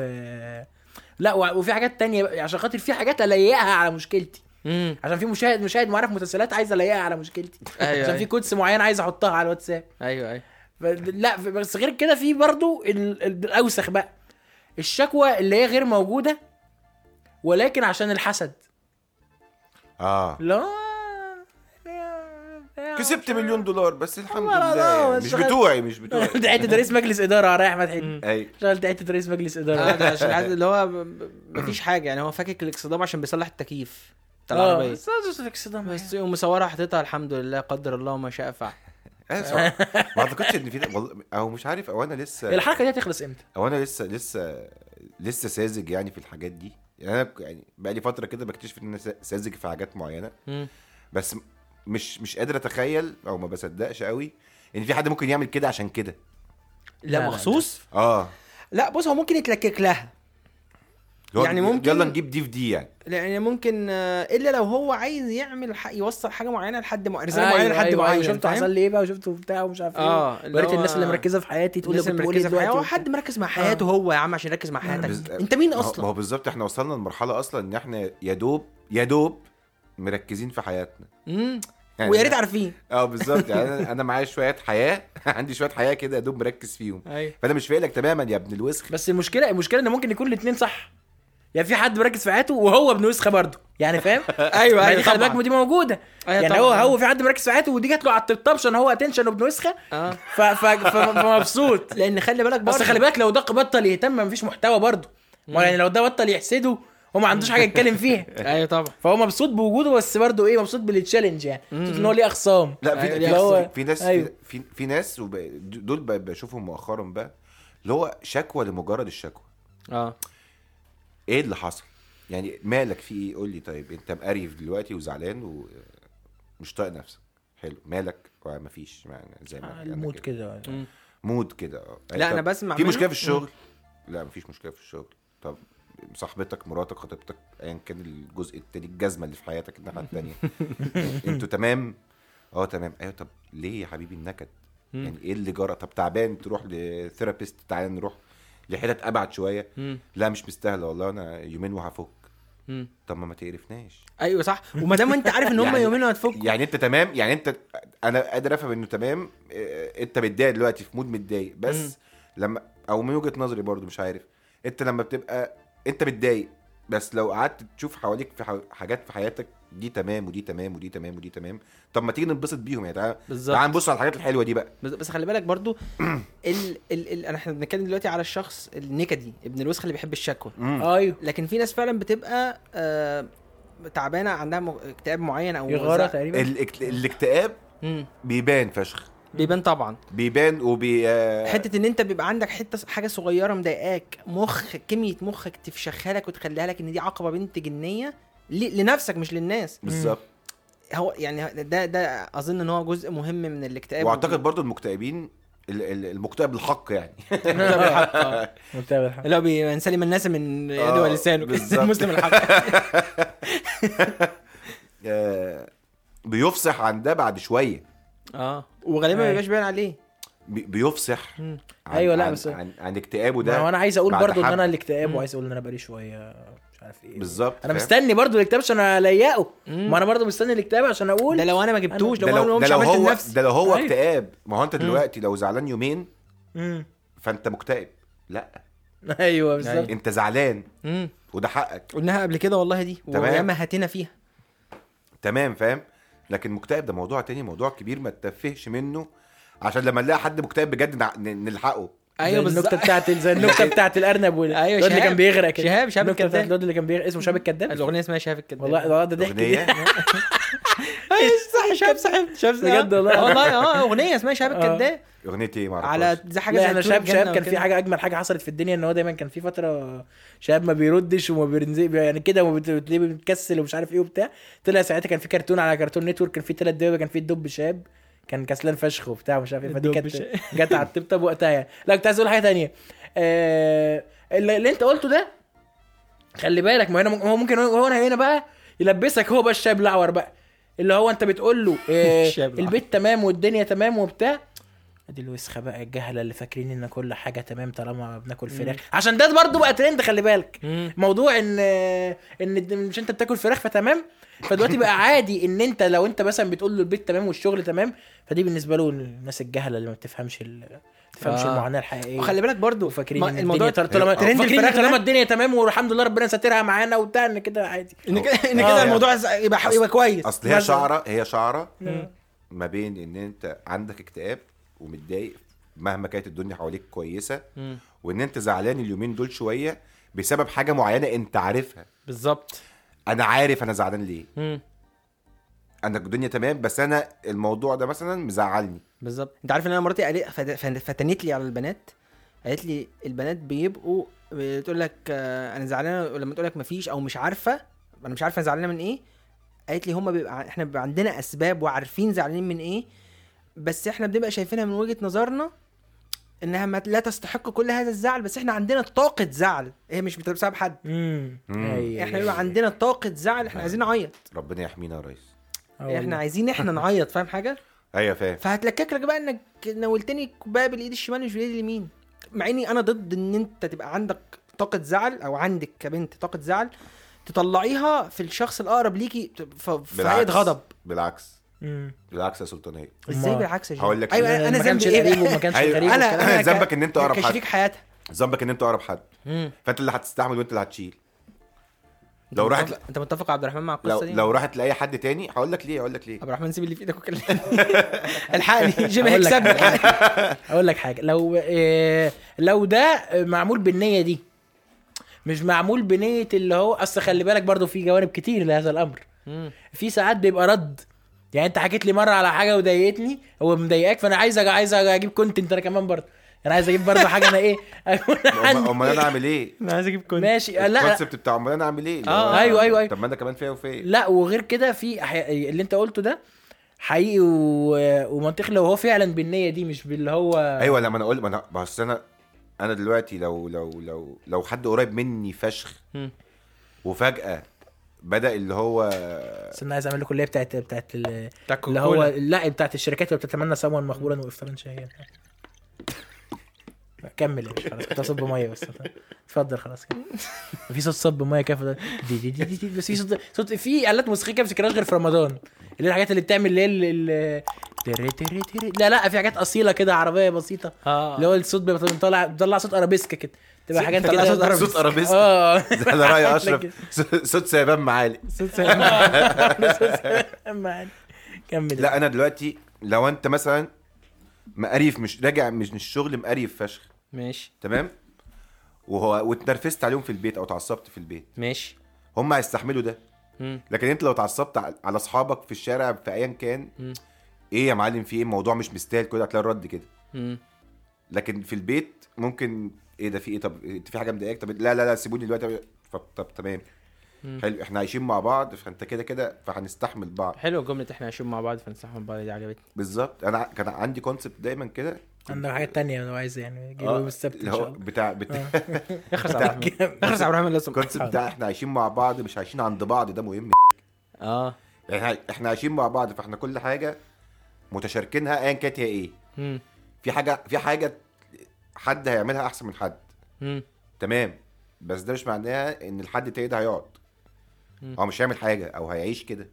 لا وفي حاجات تانية عشان خاطر في حاجات الايقها على مشكلتي. مم. عشان في مشاهد مشاهد معين في مسلسلات عايز الايقها على مشكلتي. أيوة، عشان في أيوة. كودس معين عايز أحطها على الواتساب. أيوه أيوه. لا بس غير كده في برضو ال... ال- الأوسخ بقى. الشكوى اللي هي غير موجودة ولكن عشان الحسد. آه. لا. كسبت مليون دولار بس الحمد لله. لا، مش. بتوعي مش بتوعي. حتة رئيس مجلس إدارة يا احمد حلمي أي. اشتغلت حتة رئيس مجلس آه اداره ده عشان اللي هو ب- ب- مفيش حاجة. يعني هو فاكك الاكسدام عشان بيصلح التكييف. بتاع آه العربيه بس اكسدام بس يقوم مصورها حاططها الحمد لله قدر الله ما شاء فعل. آه، صح. ما أعتقدش إن في والله أو مش عارف أو أنا لسه الحركة دي هتخلص إمتى؟ أو أنا لسه لسه لسه ساذج يعني في الحاجات دي. يعني أنا يعني بقى لي فترة كده بكتشف إن أنا سا- ساذج في حاجات معينة. بس مش مش قادر أتخيل أو ما بصدقش قوي إن في حد ممكن يعمل كده عشان كده. لا، مخصوص؟ آه. لا بص هو ممكن يتلكك لها. يعني ممكن- يلا نجيب دي في دي يعني. يعني ممكن آه، إلا لو هو عايز يعمل ح... يوصل حاجة معينة لحد معين رسالة معينة لحد معين شفت فاهم؟ حصل لي إيه بقى وشفت بتاع ومش عارف آه إيه اللي وريت هو- الناس اللي مركزة في حياتي تقول لي مركزة في دلوقتي حد مركز مع حياته هو يا عم عشان يركز مع حياتك. بز- أنت مين هو- ما أصلا هو بالظبط إحنا وصلنا لمرحلة أصلا إن إحنا يا دوب يا دوب مركزين في حياتنا. مم. يعني ويا ريت عارفين. آه بالظبط. يعني أنا معايا شوية حياة عندي شوية حياة كده يا دوب مركز فيهم. أيوه. فأنا مش فايقلك تماما يا ابن الوسخ. بس المشكلة المشكلة إن ممكن يكون الاثنين صح. يعني في حد مركز في حياته وهو ابن وسخة برضه. يعني فاهم؟ أيوه ما أيوه خلي بالك دي موجودة. أيوة يعني طبعاً. هو هو في حد مركز في حياته ودي جات له على الطبطب عشان هو attention وابن وسخة. آه. ف- ف- ف- فمبسوط. لأن خلي بالك بس خلي بالك لو ده بطل يهتم مفيش محتوى برضه. ما يعني لو ده بطل يحسده هو ما عندوش حاجة يتكلم فيها. أيوه طبعا. فهو مبسوط بوجوده بس برضه إيه مبسوط بال challenge يعني. مبسوط إن هو ليه اخصام لا في اللي في, هو- في ناس أيوه. في, في, ناس وب... دول ب- بشوفهم مؤخرا بقى اللي هو شكوى لمجرد الشكوى. آه. إيه اللي حصل؟ يعني مالك في إيه؟ قول لي. طيب انت مقريف دلوقتي وزعلان ومش طايق نفسك. حلو. مالك؟ مفيش يعني زي ما آه، ال mood كده. مود كده. آه. لا، طب أنا بسمع في. مشكلة في الشغل؟ لا مفيش مشكلة في الشغل. طب صاحبتك مراتك خطيبتك ايا كان الجزء التاني الجزمة اللي في حياتك الناحية التانية. أنتوا تمام؟ آه تمام. أيوه. طب ليه يا حبيبي النكد؟ يعني إيه اللي جرى؟ طب تعبان تروح ل therapist تعالى نروح. لحتت أبعد شوية. مم. لا مش مستاهلة والله أنا يومين وهفك. طب ما ما تقرفناش. أيوه صح. وما دام أنت عارف إن هم يعني- يومين وهتفك. يعني أنت تمام يعني أنت أنا قادر أفهم إنه تمام. آه، أنت متضايق دلوقتي في مود متضايق. بس مم. لما أو من وجهة نظري برضو مش عارف. أنت لما بتبقى أنت متضايق بس لو قعدت تشوف حواليك في حاجات في حياتك دي تمام ودي تمام ودي تمام ودي تمام. طب ما تيجي ننبسط بيهم يعني تعال بالظبط. تعال نبص على الحاجات الحلوة دي بقى. بس, بس خلي بالك برضو ال ال ال إحنا بنتكلم دلوقتي على الشخص النكدي ابن الوسخ اللي بيحب الشكوى. أيوه. لكن في ناس فعلا بتبقى آه تعبانة عندها اكتئاب معين أو يغارة زع- تقريبا. الاكت- الاكتئاب. بيبان فشخ. بيبان طبعا. بيبان وبي آه، حتة إن أنت بيبقى عندك حتة حاجة صغيرة مضايقاك مخ كمية مخك تفشخها لك وتخليها لك إن دي عقبة بنت جنية ل- لنفسك مش للناس. بالظبط. هو يعني ده ده أظن إن هو جزء مهم من الاكتئاب. وأعتقد برضو المكتئبين ال- ال- المكتئب الحق يعني. متابع الحق. آه. متابع الحق. اللي هو بينسلم الناس من يده آه، ولسانه. بالظبط. مسلم الحق. آه، بيفصح عن ده بعد شوية. آه وغالبا ما. بيبقاش باين عليه بي- بيفصح. عن أيوة، لا، عن بس- عن, عن اكتئابه ما ده هو أنا عايز أقول برضو إن حب. أنا الاكتئاب. وعايز أقول إن أنا بقالي شوية مش عارف إيه بالظبط أنا؟ مستني برضو الاكتئاب عشان الاقيه. ما أنا برضو مستني الاكتئاب عشان أقول ده لو أنا ما جبتوش ده لو لو, ده مش لو هو لنفسي ده لو هو أيوة. اكتئاب ما هو أنت دلوقتي لو زعلان يومين. فأنت مكتئب لا أيوه بالظبط أنت زعلان. وده حقك قلناها قبل كده والله دي تمام. وياما هاتنا فيها تمام فاهم لكن مكتئب ده موضوع تاني موضوع كبير ما تتفهش منه. عشان لما نلاقي حد مكتئب بجد نلحقه. أيوه النكتة بتاعت زي النكتة بتاعت الأرنب وال- أيوة، الواد اللي شهاب. كان بيغرق كده شهاب- شهاب الكذاب. الواد اللي كان بيغرق اسمه شهاب الكذاب الأغنية اسمها شايف الكداب والله ده ده ضحك دي. اغنيه اي صح صاحب شاب بجد والله. والله آه أغنية اسمها شاب آه. الكداب أغنية إيه ما على زي حاجة زي طول شاب الجنة شاب كان في. حاجة أجمل حاجة حصلت في الدنيا إن هو دايما كان في فترة شاب ما بيردش وما بيرنزق يعني كده بتلاقيه بيتكسل ومش عارف إيه وبتاع طلع ساعتها كان في كرتون على كرتون نتورك كان في ثلاث دبابه كان في الدب شاب كان كسلان فشخ وبتاع ومش عارف إيه. فدي كانت. جت على التبتب وقتها يعني. لا كنت عايز أقول حاجة تانية. آه اللي, اللي أنت قلته ده خلي بالك ما هنا هو ممكن هو هنا بقى يلبسك هو بقى الشاب الاعور بقى. اللي هو أنت بتقول له آه. البيت تمام والدنيا تمام وبتاع. ادي الوسخه بقى الجهله اللي فاكرين ان كل حاجة تمام طالما بناكل فراخ عشان ده برضه بقى ترند خلي بالك مم. موضوع ان ان مش انت بتاكل فراخ فتمام فدلوقتي بقى عادي ان انت لو انت مثلا بتقول له البيت تمام والشغل تمام فدي بالنسبة له الناس الجهلة اللي ما بتفهمش ال... ما بتفهمش آه. المعاناة الحقيقية وخلي بالك برضو ما- إن الموضوع الدنيا طالما آه. ترند الفراخ طالما الدنيا تمام والحمد لله ربنا ساترها معانا وبتاع إن كده عادي إن كده إن آه. كده الموضوع يبقى أصل- يبقى كويس أصل هي. شعره هي شعرة. ما بين إن أنت عندك اكتئاب ومتضايق مهما كانت الدنيا حواليك كويسة مم. وإن أنت زعلان اليومين دول شوية بسبب حاجة معينة أنت عارفها. بالظبط. أنا عارف أنا زعلان ليه. مم. أنا الدنيا تمام بس أنا الموضوع ده مثلا مزعلني. بالظبط. أنت عارف إن أنا مراتي قالت فت- فت- فتنت لي على البنات. قالت لي البنات بيبقوا بتقول لك آه، أنا زعلانه لما تقول لك مفيش أو مش عارفة. أنا مش عارفة زعلانة من إيه. قالت لي هما بيبقى إحنا بيبقى عندنا أسباب وعارفين زعلانين من إيه. بس إحنا بنبقى شايفينها من وجهة نظرنا إنها ما لا تستحق كل هذا الزعل بس إحنا عندنا طاقة زعل. هي مش بسبب حد. امم مم. إحنا بيبقى عندنا طاقة زعل إحنا عايزين نعيط. ربنا يحمينا يا ريس. إحنا عايزين إحنا نعيط فاهم حاجة؟ أيوه فاهم. فهتلكك لك بقى إنك ناولتني الكوبايه بالإيد الشمال مش بالإيد اليمين. مع إني أنا ضد إن أنت تبقى عندك طاقة زعل أو عندك كبنت طاقة زعل تطلعيها في الشخص الأقرب ليكي في غضب. بالعكس. مم. بالعكس يا سلطانيه إزاي بالعكس يا هقول؟ لك أيوه إيه. أنا ذنبي إيه؟ وما كانش أيوة. غريب أنا والكلام أنا. ذنبك إن أنت أقرب حد. كشريك حياتها ذنبك إن أنت أقرب حد. فأنت اللي هتستحمل وأنت اللي هتشيل انت لو متفق- راحت أنت متفق يا عبد الرحمن مع لو القصة دي لو راحت لأي حد تاني هقول لك ليه هقول لك ليه عبد الرحمن سيب اللي في إيدك وكلمني الحقني لك هيكسبني أقول لك حاجة لو آه، لو ده معمول بالنية دي مش معمول بنية اللي هو أصل خلي بالك برضو في جوانب كتير لهذا الأمر. في ساعات بيبقى رد يعني انت حكيت لي مرة على حاجة وضايقتني هو مضايقاك فأنا عايز أج- عايز أجيب content أنا كمان برضه أنا عايز أجيب برضه حاجة أنا إيه امال أنا أعمل إيه؟ أنا عايز أجيب كنت ماشي لا لا ال concept بتاع أمال أنا أعمل إيه؟ آه، هو- أيوة، أيوة، أيوة. طب ما أنا كمان فيا وفيا لا وغير كده في أحي... اللي أنت قلته ده حقيقي و... ومنطقي لو هو فعلا بالنية دي مش باللي هو أيوه لما أنا أقول ما أنا بس أنا أنا دلوقتي لو لو لو لو حد قريب مني فشخ. وفجأة بدأ اللي هو بس أنا عايز أعمل له كليه بتاعت بتاعت ال... بتاع اللي هو. لا بتاعت الشركات اللي بتتمنى سموا مخبورا وافطارا شهيا كمل يا خلاص. كنت اصب ميه بس. اتفضل خلاص كده. في صوت صب مية كده دي دي دي, دي, دي. بس في صوت صوت في آلات موسيقية ما بتفتكرهاش غير في رمضان. اللي هي الحاجات اللي بتعمل اللي هي ال- ال- تري تري تري. لا لا في حاجات أصيلة كده عربية بسيطة. آه. اللي هو الصوت بيبقى طالع بيطلع صوت أرابيسك كده. تبقى حاجات كده صوت ارابيسك آه. ده على رأي أشرف. صوت سيبان معالي صوت سلام معانا. كمل. لا أنا دلوقتي لو أنت مثلا مقريف مش راجع مش من الشغل مقريف فشخ. ماشي. تمام؟ وهو واتنرفزت عليهم في البيت أو اتعصبت في البيت. ماشي. هم هيستحملوا ده. مم. لكن أنت لو اتعصبت على- على أصحابك في الشارع في ايا كان مم. إيه يا معلم في إيه؟ الموضوع مش مستاهل كده هتلاقي الرد كده. مم. لكن في البيت ممكن إيه ده في إيه؟ طب انت في حاجة مضايقاك؟ طب لا لا لا سيبوني دلوقتي. طب, طب تمام. حلو إحنا عايشين مع بعض فأنت كده كده فهنستحمل بعض. حلو جملة إحنا عايشين مع بعض فنستحمل بعض دي عجبتني. بالظبط. أنا كان عندي concept دايما كده. عندك حاجات تانية لو عايز يعني جيب يوم السبت اللي ان شاء هو الله. بتاع بتاع اخرس عبد الرحمن. اخرس عبد الرحمن لازم ال concept بتاع إحنا عايشين مع بعض مش عايشين عند بعض ده مهم. آه. يعني إحنا عايشين مع بعض فإحنا كل حاجة متشاركينها ايا كانت هي إيه. في حاجة في حاجة حد هيعملها أحسن من حد. مم. تمام. بس ده مش معناها إن الحد التاني ده هيقعد. هو مش هيعمل حاجة أو هيعيش كده.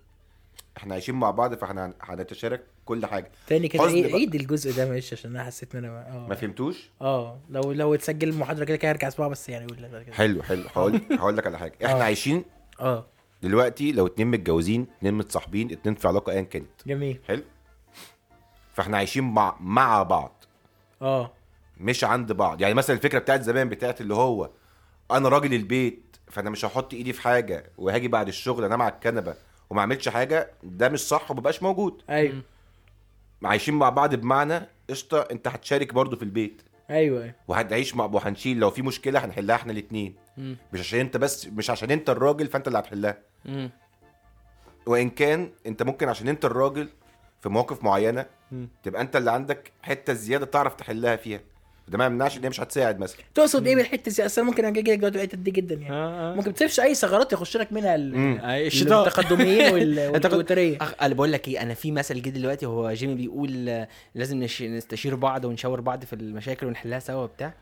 إحنا عايشين مع بعض فإحنا هن- هنتشارك كل حاجة. تاني كده حزن عيد. عيد الجزء ده؟ معلش عشان أنا حسيت إن أنا آه. ما فهمتوش؟ آه. لو لو اتسجل المحاضرة كده كده هرجع اسمعها بس يعني قول لا كده. حلو حلو. هقول هقول لك على حاجة. إحنا آه. عايشين آه. دلوقتي لو اتنين متجوزين اتنين متصاحبين اتنين في علاقة ايا كانت. جميل. حلو. فإحنا عايشين مع مع بعض. آه. مش عند بعض. يعني مثلا الفكرة بتاعت زمان بتاعت اللي هو أنا راجل البيت فأنا مش هحط إيدي في حاجة وهاجي بعد الشغل أنام على الكنبة وما أعملش حاجة ده مش صح ومبقاش موجود. أيوه. عايشين مع بعض بمعنى قشطة أنت هتشارك برضو في البيت. أيوه أيوه. وهنعيش مع وهنشيل لو في مشكلة هنحلها إحنا الاثنين. مش عشان أنت بس مش عشان أنت الراجل فأنت اللي هتحلها. وإن كان أنت ممكن عشان أنت الراجل في مواقف معينة مم. تبقى أنت اللي عندك حتة زيادة تعرف تحلها فيها. ده ما يمنعش إن هي مش هتساعد مثلا. تقصد إيه بالحتة دي؟ أصلا ممكن أجي لك دلوقتي الحته دي جدا يعني. آه آه. ممكن تسيبش أي ثغرات يخش لك منها. آه، الشيطان. التقدميين وال- أنت كنت- والتويتريه أخ... أنا بقول لك إيه أنا في مثل جه دلوقتي هو جيمي بيقول آه، لازم نش... نستشير بعض ونشاور بعض في المشاكل ونحلها سوا وبتاع.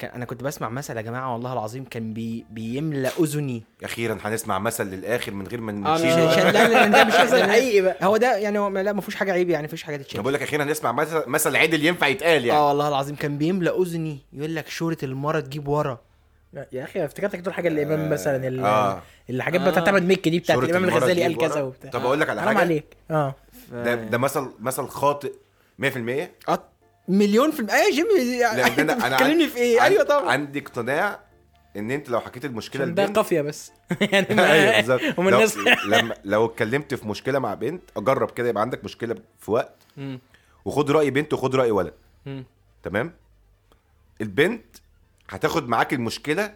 كان أنا كنت بسمع مثل يا جماعة والله العظيم كان بي... بيملى أذني. أخيرا هنسمع مثل للآخر من غير ما آه، نشيل لا لا ده مش مثل حقيقي بقى. هو ده يعني هو لا ما فيهوش حاجة عيب يعني ما فيهوش حاجة تتشال. بقول لك أخيرا هنسمع مثل مثل عدل ينفع يتقال يعني. آه والله العظيم كان بيملى أذني. يقول لك شورة المرة تجيب ورا. يا أخي افتكرتك تقول حاجة الامام مثلا ال- آه. الحاجات آه. بتاعت أحمد مكي دي بتاعت الامام الغزالي قال كذا. وبتاع. طب أقول لك على حاجة. عليك. آه. ده ده مثل مثل خاطئ 100% آه، مليون في المية أيوه يا جيمي انت أنا عن- في إيه؟ عن- أيوه طبعا. عندي اقتناع إن أنت لو حكيت المشكلة عشان ده لبنت قافية بس. يعني ما- أيوه بالظبط. هم لو, الناس لما لو اتكلمت في مشكلة مع بنت أجرب كده يبقى عندك مشكلة في وقت. وخد رأي بنت وخد رأي ولد. تمام؟ البنت هتاخد معاك المشكلة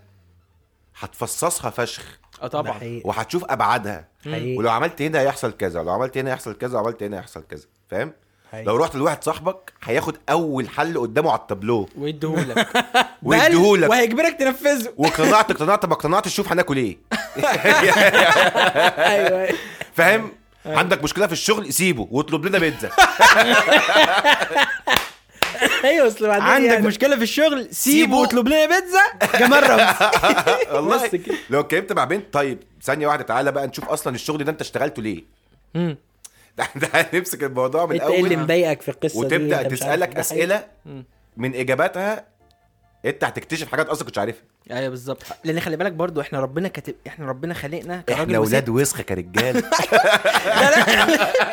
هتفصصها فشخ. آه طبعا. وهتشوف أبعادها. حقيقي. ولو عملت هنا هيحصل كذا ولو عملت هنا هيحصل كذا وعملت هنا هيحصل كذا. فاهم؟ حقيقي. لو رحت لواحد صاحبك هياخد أول حل قدامه على التابلو. ويديهولك. ويديهولك. وهيجبرك تنفذه. واقتنعت اقتنعت ما اقتنعتش شوف هناكل إيه. أيوه. أيوه. فاهم عندك مشكلة في الشغل سيبه واطلب لنا بيتزا. أيوه أصل بعدين عندك يعني- مشكلة في الشغل سيبه. واطلب لنا بيتزا جمال رمز والله. بس كده. لو اتكلمت مع بنت طيب ثانية واحدة تعالى بقى نشوف أصلا الشغل ده أنت اشتغلته ليه. ده ده هنمسك الموضوع من انت إيه اللي الأول مضايقك في القصة دي وتبدأ عارف. تسألك حقيقي. أسئلة. من إجاباتها أنت هتكتشف حاجات أصلا كنتش عارفها أيوه بالظبط. لأن خلي بالك برضو إحنا ربنا كاتب إحنا ربنا خلقنا كراجل إحنا. أولاد وسخة كرجاله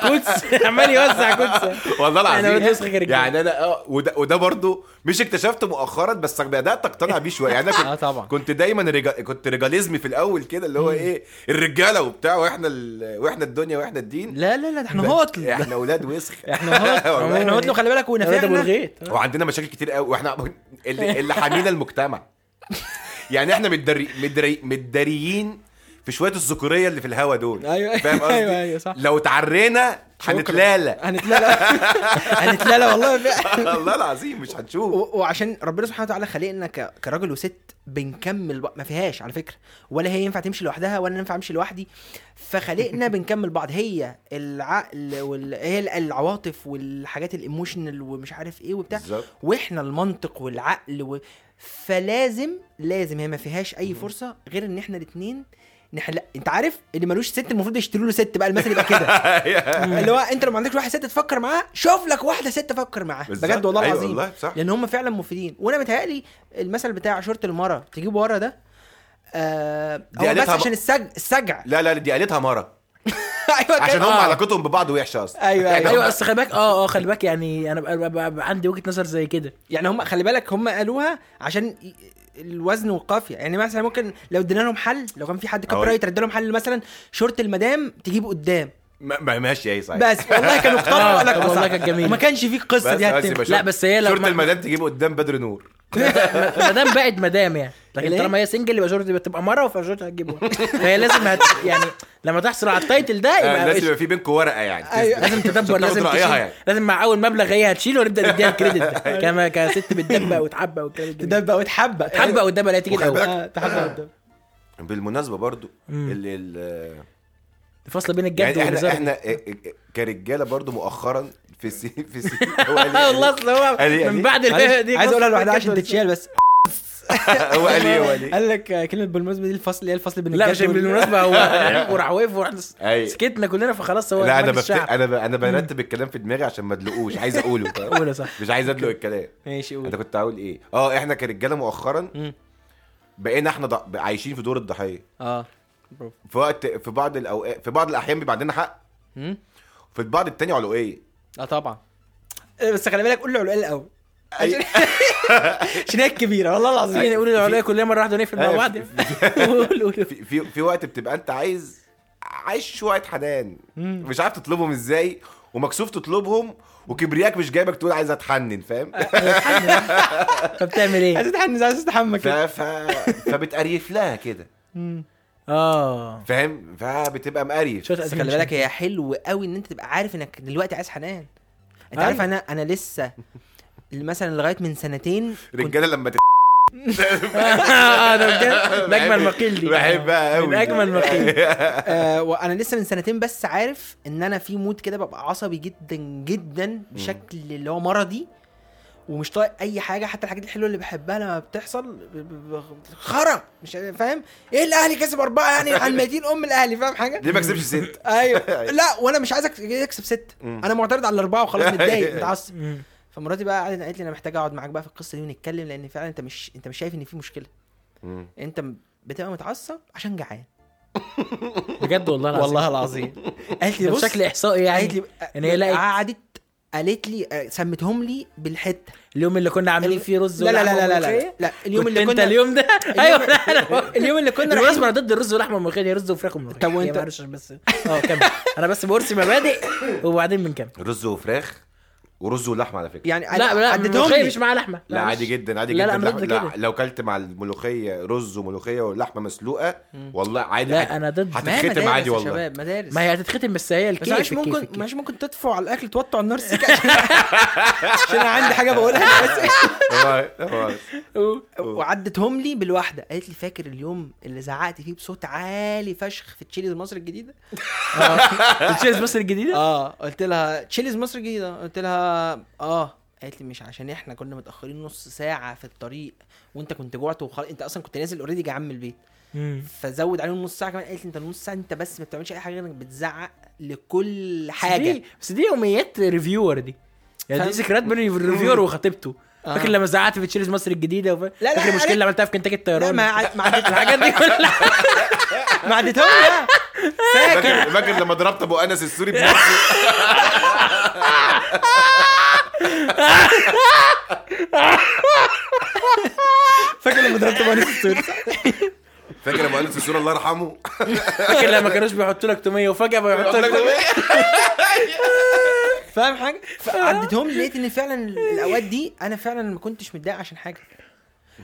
quotes. عمال يوزع quotes. والله إحنا العظيم. أولاد وسخة كرجاله يعني أنا آه وده, وده برضو مش اكتشفته مؤخرا بس بدأت أقتنع بيه شوية. يعني أنا كنت طبعا. كنت دايما رجا... كنت رجاليزمي في الأول كده اللي هو إيه الرجالة وبتاع وإحنا ال... وإحنا الدنيا وإحنا الدين. لا لا لا إحنا هوتل. إحنا أولاد وسخ إحنا هوتل. والله. إحنا هوتل خلي بالك ونفعنا وعندنا مشاكل كتير قوي. وإحنا اللي حامينا المجتمع. يعني إحنا متدري... متدري... متداريين في شوية الذكورية اللي في الهوا دول. أيوه. فاهم قصدي؟ أيوه أيوه صح. لو تعرينا هنتلالى. هنتلالى. هنتلالى والله. والله العظيم مش هنشوف. و- وعشان ربنا سبحانه وتعالى خلقنا ك- كراجل وست بنكمل ما فيهاش على فكرة. ولا هي ينفع تمشي لوحدها ولا ينفع امشي لوحدي. فخلقنا بنكمل بعض. هي العقل وال... هي العواطف والحاجات الايموشنال ومش عارف إيه وبتاع. وإحنا المنطق والعقل و... فلازم لازم هي ما فيهاش أي فرصة غير إن إحنا الاثنين نحل أنت عارف اللي ملوش ست المفروض يشتروا له ست بقى المثل يبقى كده. اللي هو أنت لو ما عندكش واحدة ست تفكر معاها شوف لك واحدة ست تفكر معاها. بجد والله أيوة العظيم. والله صح. لأن هم فعلا مفيدين. وأنا متهيألي المثل بتاع شورت المرة تجيبه ورا ده آه دي هو بس عشان ب- السج السجع. لا لا دي قالتها مرة. أيوه عشان. هم آه. علاقتهم ببعض وحشه أصلا أيوه أيوه أيوه بس خلي بالك آه آه خلي بالك يعني أنا بقى بقى بقى عندي وجهة نظر زي كده يعني هم خلي بالك هم قالوها عشان الوزن والقافيه يعني مثلا ممكن لو ادينا لهم حل لو كان في حد كوبي أقول- رايتر ادى لهم حل مثلا شورت المدام تجيبه قدام ما ما- ماشي إيه صحيح بس والله كانوا اختاروا آه، لك والله. كانت جميلة. وما كانش في القصة دي هتتم لا بس هي لو شورت ما- المدام تجيبه قدام بدر نور مدام بقت مدام يعني لكن؟ طالما هي سنجل يبقى شورت تبقى مرة فشورت هتجيبه فهي لازم هت يعني لما تحصل على التايتل ده آه، يبقى لازم قشطة. يبقى في بينكم ورقة يعني أيوة. لازم تدبر لازم يعني لازم مع أول مبلغ هي هتشيله ونبدأ نديها الكريدت ده كما كست بتدبق وتحبق والكلام الجميل. تدبق وتحبق تحبق قدام لا تيجي الأول بالك- آه، تحبق قدام بالمناسبة برضو. اللي ال- الفصل بين الجد يعني إحنا إحنا كرجالة برضو مؤخرا في السي في السي آه؟ والله اصل هو؟ من بعد دي عايز أقولها لوحدها عشان. تتشال بس هو قال إيه هو قال إيه؟ قال لك كلمة بالمناسبة دي الفصل اللي هي الفصل بين لا مش بالمناسبة هو وراح واقف أي. سكتنا كلنا فخلاص هو لا أنا بفت... أنا ب... أنا برتب الكلام في دماغي عشان ما ادلقوش عايز أقوله. فاهم؟ قول يا صح. مش عايز أدلق الكلام. ماشي أنت قول كنت هقول إيه؟ آه إحنا كرجالة مؤخرا. بقينا إحنا ض... عايشين في دور الضحية. آه. برافو في وقت في بعض الاوقات في بعض الأحيان بيبقى عندنا حق. في البعض التاني علوية آه طبعا. بس خلي بالك قول له علقال الأول. عشان هي الكبيره والله العظيم. نقول العليا كلنا مرة واحدة ونقفل مع. بعض. قول قول في, في في وقت بتبقى أنت عايز عايز شوية حنان. مش عارف تطلبهم إزاي ومكسوف تطلبهم وكبرياك مش جايبك تقول عايز أتحنن فاهم؟ فبتعمل إيه؟ عايز تتحنس عايز تستحمى ف... كده ف... فبتقريف لها كده. آه. فاهم؟ فبتبقى مقريف. بس خلي بالك هي حلو قوي إن أنت تبقى عارف إنك دلوقتي عايز حنان. أنت أيوة. عارف أنا أنا لسه مثلا لغاية من سنتين رجالة لما ت... آه ده بجد؟ ده أجمل مقيل دي. بحبها قوي من أجمل مقيل. آه وأنا لسه من سنتين بس عارف إن أنا في مود كده ببقى عصبي جدا جدا بشكل اللي هو مرضي ومش طايق أي حاجة حتى الحاجات الحلوة اللي بحبها لما بتحصل خرا. مش فاهم؟ إيه الأهلي كسب أربعة يعني؟ عن 200 أم الأهلي فاهم حاجة؟ ليه ما كسبش ست أيوه. لا وأنا مش عايزك يكسب ست. أنا معترض على الأربعة وخلاص متضايق متعصب. فمراتي بقى قعدت قالت لي أنا محتاجه أقعد معاك بقى في القصة دي ونتكلم لأن فعلا أنت مش أنت مش شايف إن في مشكلة. مم. أنت بتبقى متعصب عشان جعان. بجد والله العظيم. والله العظيم. قالت لي بص بشكل إحصائي قالت يعني لي إن هي لقت قعدت قالت لي آه، سمتهم لي بالحتة. اليوم اللي كنا عاملين فيه رز لا لا لا ولحمة لا لا. لا, اليوم اللي كنت كنا انت اليوم ده؟ أيوه لا لا اليوم اللي كنا بالمناسبه رايحين أنا ضد الرز واللحمه والملوخيه دي رز وفراخ وملوخية. طب وأنت؟ بس. أه كمل. أنا بس برسي مبادئ وبعدين بنكمل رز وفراخ؟ ورز ولحمة على فكرة. يعني لا لا الملوخيه لي مش معاها لحمة. لا معلش. عادي جدا عادي لا، جدا. لا، لا، كده. لو كلت مع الملوخية رز وملوخية ولحمة مسلوقة والله عادي لا أنا ضد. هتتختم عادي يا والله. شباب مدارس. ما هي هتتختم بس هي الكيف الكيف ممكن. مش ممكن تطفوا على الأكل توطوا على النار سيكا عشان أنا عندي حاجة بقولها وعدتهم لي بالواحدة. قالت لي فاكر اليوم اللي زعقت فيه بصوت عالي فشخ في تشيليز مصر الجديدة؟ آه. تشيلز مصر الجديدة؟ آه قلت لها تشيليز مصر الجديدة. قلت لها آه قالت لي مش عشان إحنا كنا متأخرين نص ساعة في الطريق وأنت كنت جوعت وخلاص أنت أصلا كنت نازل already جعان من البيت مم. فزود عليهم نص ساعة كمان قالت لي أنت نص ساعة أنت بس ما بتعملش أي حاجة غير إنك بتزعق لكل بس حاجة دي بس دي يوميات reviewer دي يعني دي؟ ذكريات بين ال reviewer وخطيبته آه. فاكر لما زعقت في تشيلز مصر الجديدة وف... لا، لا، فاكر المشكلة لا. اللي عملتها في كنتاكي لا الطيران ما ع- ما عدت الحاجات دي كلها. ما عدتهم لا فاكر. فاكر لما ضربت أبو أنس السوري بنفسه؟ فاكر لما ضربت مهندس السوري؟ فاكر ابو انس السوري الله يرحمه؟ فاكر لما كانوش بيحطوا لك تومية وفجاه بيحطوا لك تومية؟ فاهم حاجة؟ فعديتهم لي لقيت إن فعلا الأوقات دي أنا فعلا ما كنتش متضايق عشان حاجة.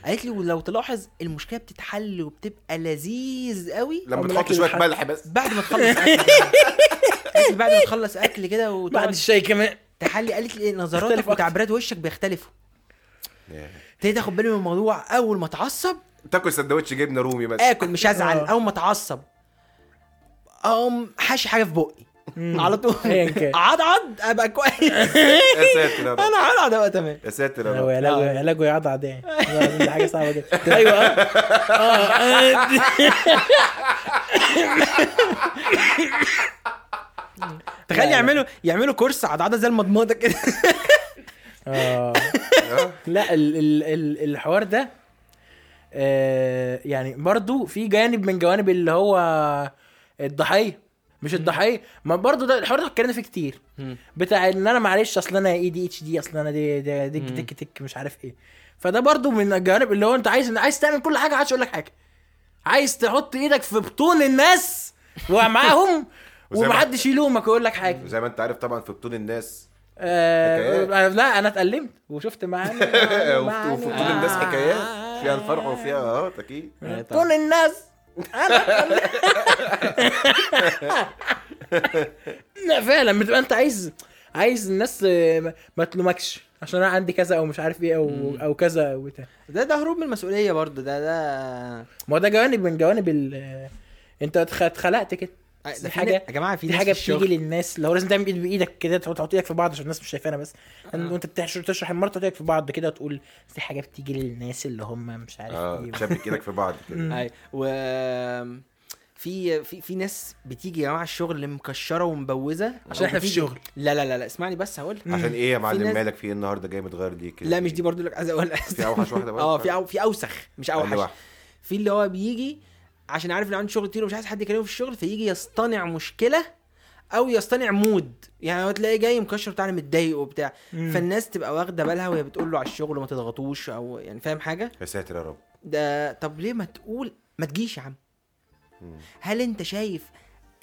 قالت لي ولو تلاحظ المشكلة بتتحل وبتبقى لذيذ قوي لما تحط شوية. ملح بس. بعد ما تخلص أكل قالت بعد ما تخلص أكل كده بعد الشاي كمان. تحلي. قالت لي نظراتك. وتعبيرات وشك بيختلفوا. ابتديت آخد بالي من الموضوع. أول ما اتعصب تاكل سندوتش جبنة رومي مثلا آكل مش هزعل آه. اول ما اتعصب أقوم حاشي حاجة في بقي. على طول. كان. عضعض أبقى كويس. يا ساتر يا أنا عضعض ابقى تمام. يا ساتر يا هو رب. علاجه علاجه يعضعض يعني. دي حاجة صعبة جدا. أيوه. آه آه. تخيل. يعملوا يعملوا كورس عضعضه زي المضمضة كده. آه. آه. لا ال ال ال الحوار ده آه يعني برضو في جانب من جوانب اللي هو الضحية مش الضحية ما برضو ده الحوار ده اتكلمنا فيه كتير. بتاع ان أنا معلش اصل أنا اي دي اتش دي اصل أنا دي دي مم. تك تك مش عارف إيه. فده برضو من الجوانب اللي هو انت عايز عايز تعمل كل حاجة عايز أقول لك حاجة. عايز تحط إيدك في بطون الناس ومعاهم ومحدش يلومك ويقول لك حاجة. زي ما انت عارف طبعا في بطون الناس. آه. لا أنا اتألمت وشفت معاني وفي بطون الناس حكايات. فيها الفرح وفيها آه أكيد بطون الناس. أنا لا فعلا بتبقى أنت عايز عايز الناس آه، ما- تلومكش. عشان أنا عندي كذا أو مش عارف إيه أو أو كذا أو بتاع. ده ده هروب من المسؤولية برضه ده ده ما هو ده جوانب من جوانب ال آه، أنت اتخ- اتخلقت كده. ده دي في حاجة- نا- يا جماعة في دي ناس حاجة بتيجي للناس اللي هو لازم تعمل بايد بإيدك كده تحط إيدك في بعض عشان الناس مش شايفانا بس. وأنت بتحشر تشرح المرة تحط إيدك في بعض كده وتقول دي حاجة بتيجي للناس اللي هم مش عارف آه إيه. تشبك إيدك في بعض كده. اي و في في في ناس بتيجي يا جماعة الشغل مكشرة ومبوزة عشان إحنا في الشغل. لا لا لا لا اسمعني بس هقول. عشان إيه يا معلم؟ ناس- مالك في إيه النهارده؟ جاي متغير ليه كده. لا مش دي برضو لك عايز أقول في أوحش واحدة بقى آه في أو في أوسخ مش أوحش؟ في اللي هو بيجي عشان عارف ان عنده شغل كتير ومش عايز حد يكلمه في الشغل فيجي يصطنع مشكلة أو يصطنع mood. يعني هو تلاقيه جاي مكشر بتاع متضايق وبتاع. مم. فالناس تبقى واخدة بالها وهي بتقول له على الشغل وما تضغطوش أو يعني فاهم حاجة؟ يا ساتر يا رب. ده طب ليه ما تقول ما تجيش يا عم. مم. هل أنت شايف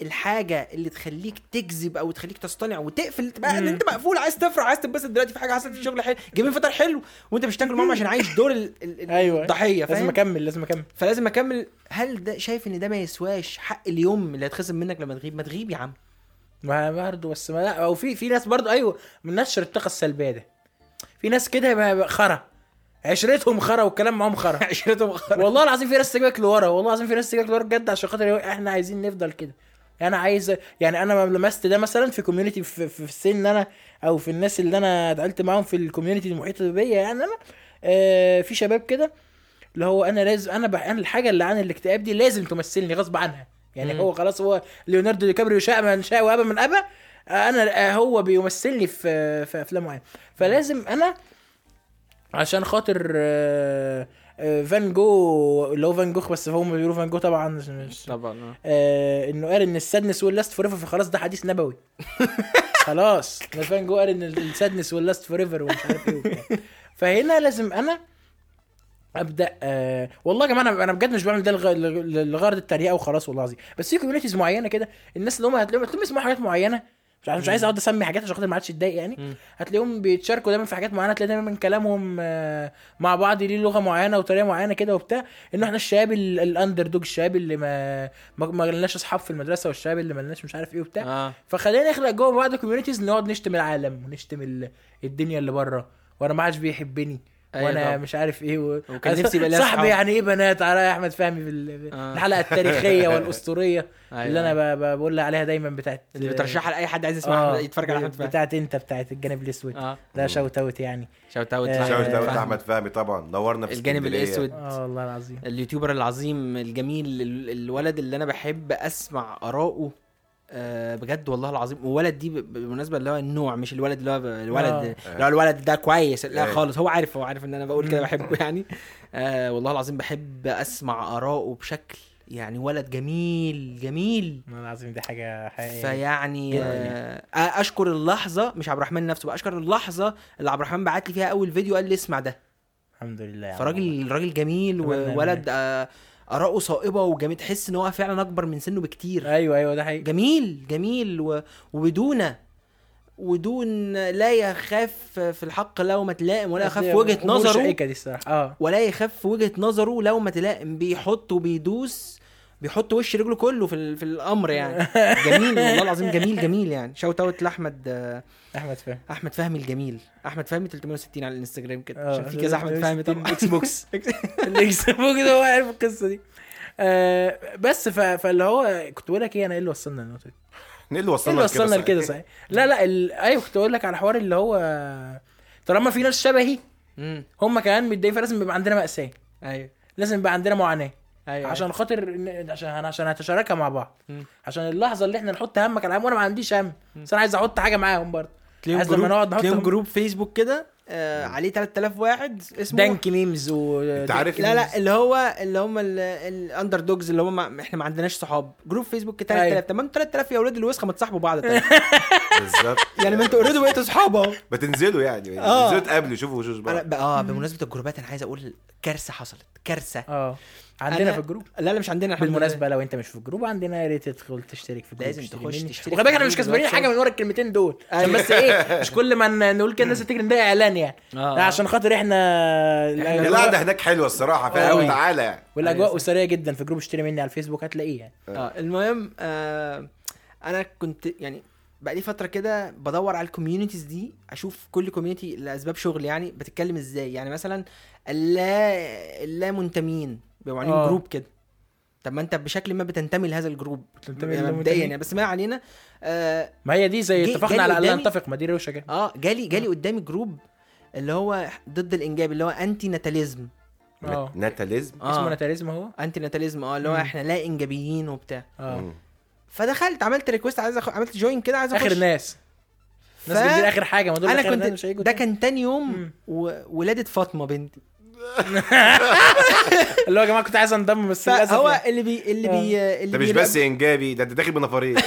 الحاجة اللي تخليك تكذب أو تخليك تصطنع وتقفل تبقى ان. أنت مقفول عايز تفرح عايز تنبسط دلوقتي في حاجة حصلت في الشغل حلو. جايبين فطار حلو وأنت مش تاكل معاهم عشان عايش دور ال- ال- أيوه. الضحية لازم فاهم؟ أكمل لازم أكمل. فلازم أكمل. هل ده شايف إن ده ما يسواش حق اليوم اللي هيتخصم منك لما تغيب؟ ما تغيب يا عم. ما برضه بس ما لا أو في في ناس برضه أيوه من نشر الطاقه السلبيه ده. في ناس كده خرا. عشرتهم خرا والكلام معاهم خرا. عشرتهم مؤخرا والله العظيم في ناس تجيبك لورا والله العظيم في ناس تجيبك لورا بجد عشان خاطر إحنا عايزين نفضل كده. أنا عايز يعني أنا لمست ده مثلا في community في, في السن أنا أو في الناس اللي أنا اتعاملت معاهم في ال community المحيطة بيا يعني أنا آه في شباب كده اللي هو أنا لازم أنا بح... أنا الحاجة اللي عن الاكتئاب دي لازم تمثلني غصب عنها يعني مم. هو خلاص هو ليوناردو دي كابريو شاء من شاء وابى من ابى أنا آه، هو بيمثلني في في أفلام معينة فلازم أنا عشان خاطر آه، فان جو اللي هو فان جوخ بس هم بيقولوا فان جو طبعا مش- طبعا آه. إنه قال إن ال sadness will last forever فخلاص ده حديث نبوي. خلاص فان جو قال إن ال sadness will last forever ومش عارف إيه. فهنا لازم أنا أبدأ آه والله يا جماعة أنا أنا بجد مش بعمل ده لغ- لغ- لغرض التريقة وخلاص والله العظيم. بس في communities معينة كده الناس اللي هم هتلاقيهم هتلاقيهم يسمعوا حاجات معينة مش عارف مش عايز أقعد أسمي حاجات عشان خاطر ما عادش يتضايق يعني. هتلاقيهم بيتشاركوا دايما في حاجات معينة تلاقي دايما من كلامهم آه، مع بعض ليه لغة معينة وطريقة معينة كده وبتاع. انه إحنا الشباب ال- ال underdog الشباب اللي ما ما لناش أصحاب في المدرسة والشباب اللي ما لناش مش عارف إيه وبتاع. آه. فخلينا نخلق جوه بعض communities نقعد نشتم العالم ونشتم ال- الدنيا اللي بره وأنا ما عادش بيحبني. وأنا طبعا. مش عارف إيه و... وكان نفسي يبقى صاحبي. يعني إيه بنات على أحمد فهمي في ال- آه. الحلقة التاريخية والأسطورية أيوة. اللي أنا ب- ب- بقول عليها دايما بتاعت اللي بترشحها لأي حد عايز يسمع آه يتفرج على أحمد فهمي بتاعت أنت بتاعت الجانب الأسود آه ده shout out يعني shout out آه، داود فهمي. أحمد فهمي طبعا نورنا في الجانب. الأسود آه والله العظيم ال YouTuber العظيم الجميل ال- الولد اللي أنا بحب أسمع اراءه آه بجد والله العظيم. وولد دي بالمناسبة اللي هو النوع مش الولد اللي هو الولد آه. اللي هو الولد ده كويس. لا آه. خالص هو عارف هو عارف إن أنا بقول كده بحبه يعني. آه والله العظيم بحب أسمع اراءه بشكل يعني ولد جميل جميل. والله العظيم دي حاجة حقيقية. فيعني آه أشكر اللحظة مش عبد الرحمن نفسه بقى أشكر اللحظة اللي عبد الرحمن بعت لي فيها أول فيديو قال لي اسمع ده. الحمد لله فراجل راجل جميل وولد آه آراءه صائبة وجميل تحس إن هو فعلا أكبر من سنه بكتير. أيوه أيوه ده حقيقي. جميل جميل و... وبدون ودون لا يخاف في الحق لومة لائم ولا يخاف في وجهة نظره. دي الصراحة. آه. ولا يخاف في وجهة نظره لومة لائم بيحط وبيدوس بيحط وش رجله كله في ال... في الأمر يعني. جميل والله العظيم جميل جميل يعني. shout out لأحمد آه، أحمد فهمي. أحمد فهمي الجميل. أحمد فهمي 360 على الإنستجرام كده. آه، عشان في كذا أحمد فهمي طبعا. Xbox ال Xbox هو عارف القصة دي. آه بس. فاللي هو كنت بقول لك إيه أنا إيه اللي وصلنا للنقطه دي؟ إيه اللي وصلنا اللي وصلنا صحيح؟ لكده صحيح؟ لا لا ال... أيوه كنت بقول لك على حوار اللي هو طالما في ناس شبهي هم كمان متضايقين فلازم يبقى عندنا مأساة. أيوه. لازم يبقى عندنا معاناة. أيوه. عشان خاطر إن- عشان عشان نتشاركها مع بعض. مم. عشان اللحظة اللي إحنا نحط همك على هم وأنا ما عنديش هم. بس أنا عايز أحط حاجة معاهم برضه. عايز لما group نقعد نحط تلاقيهم هم- group فيسبوك كده آه عليه 3000 واحد اسمه dank memes و أنت عارف لا لا اللي هو اللي هم ال underdogs اللي هم ما إحنا ما عندناش صحاب. group فيسبوك 3000 أيوة. تمام 3000 يا أولاد الوسخة ما تصاحبوا بعض. طيب. بالظبط. يعني ما أنتوا already بقيتوا صحاب أهو. ما تنزلوا يعني. آه. تنزلوا تقابلوا شوفوا وشوش بعض. آه بمناسبة ال groupات أنا عايز أقول كارثة حصلت. كارثة. آه. عندنا أنا- في ال group لا لا مش عندنا لله. بالمناسبة لو انت مش في ال group عندنا يا ريت تدخل تشترك في الجروب لازم تخش. تشترك وخلي بالك إحنا مش كسبانين. حاجة من ورا الكلمتين دول عشان أيوة. بس إيه مش كل ما ن- نقول كده الناس تفتكر ان ده اعلان يعني آه. لا عشان خاطر إحنا القعده هناك حلوة الصراحة أوي. فاهم تعالى يعني والأجواء أسرية جدا في group اشتري مني على الفيسبوك هتلاقيه يعني آه المهم آه أنا كنت يعني بقى لي فترة كده بدور على ال communities دي أشوف كل community لأسباب شغل يعني بتتكلم إزاي يعني مثلا اللا اللا منتمين بيبقوا عاملين آه. group كده. طب ما انت بشكل ما بتنتمي لهذا ال group بتنتمي يعني مبدئيا. يعني بس ما علينا آه, ما هي دي زي اتفقنا على الا نتفق ما دي روشة كده آه جالي جالي قدامي group اللي هو ضد الإنجاب اللي هو anti natalism آه. natalism؟ اسمه natalism هو؟ anti natalism آه اللي هو. إحنا لا إنجابيين وبتاع. آه. فدخلت عملت ريكوست عايز أخ... عملت جوين كده عايز أخش. اخر الناس ناس ف- بتدير آخر حاجة ما دول أنا كنت ده. كان تاني يوم مم. وولاده فاطمة بنتي. اللي هو يا جماعة كنت عايز انضم بس للأسف فهو يعني. اللي بي اللي بي اللي ده مش بس إنجابي ده أنت داخل بنفرين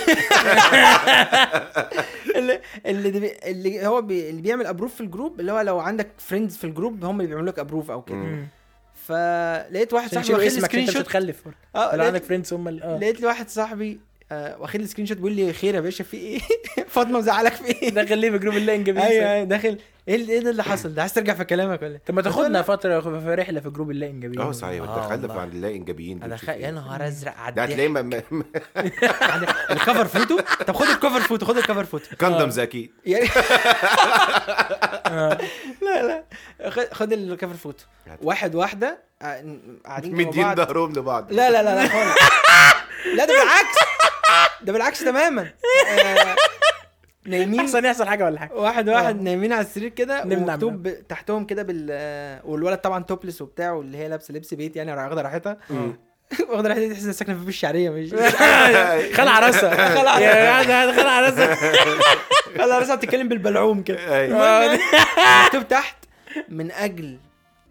اللي اللي, هو بي اللي بيعمل ابروف في الجروب اللي هو لو عندك فريندز في الجروب هم اللي بيعملوا لك ابروف أو كده. فلقيت واحد صاحبي واخد سكرين شوت هتخلف آه لو عندك فريندز هم آه. لقيت لي واحد صاحبي آه واخد لي سكرين شوت بيقول لي خير يا باشا في إيه؟ فاطمة مزعلك في إيه؟ ده خليه في جروب الله انجابي أيوه أيوه داخل إيه اللي- إيه ده اللي حصل؟ ده عايز ترجع في كلامك ولا إيه؟ طب ما تاخدنا فترة في رحلة في جروب الله انجابي آه صحيح. آه انت خلف والله. عن الله انجابيين أنا خ... يا نهار أزرق ده عدى هتلاقيه م- م- الكفر فوتو؟ طب خد الكفر فوتو خد الكفر فوتو. كوندومز أكيد. يعني لا لا. خد- خد الكفر فوتو. واحد واحدة قاع- قاعدين مدين بعض. ظهرهم لبعض. لا لا لا لا خالص. لا ده بالعكس. ده بالعكس تماما. آه، نايمين. أحسن يحصل حاجة ولا حاجة. واحد واحد نايمين على السرير كده ومكتوب تحتهم كده بال والولد طبعا توبلس وبتاع واللي هي لابسة لبس بيت يعني واخدة راحتها. واخدة راحتها تحس إنها ساكنة في الشعرية مش خلع عرسها خلع خلع عرسها خلاص راسها بتتكلم بالبلعوم كده. أيوة. المهم مكتوب تحت من أجل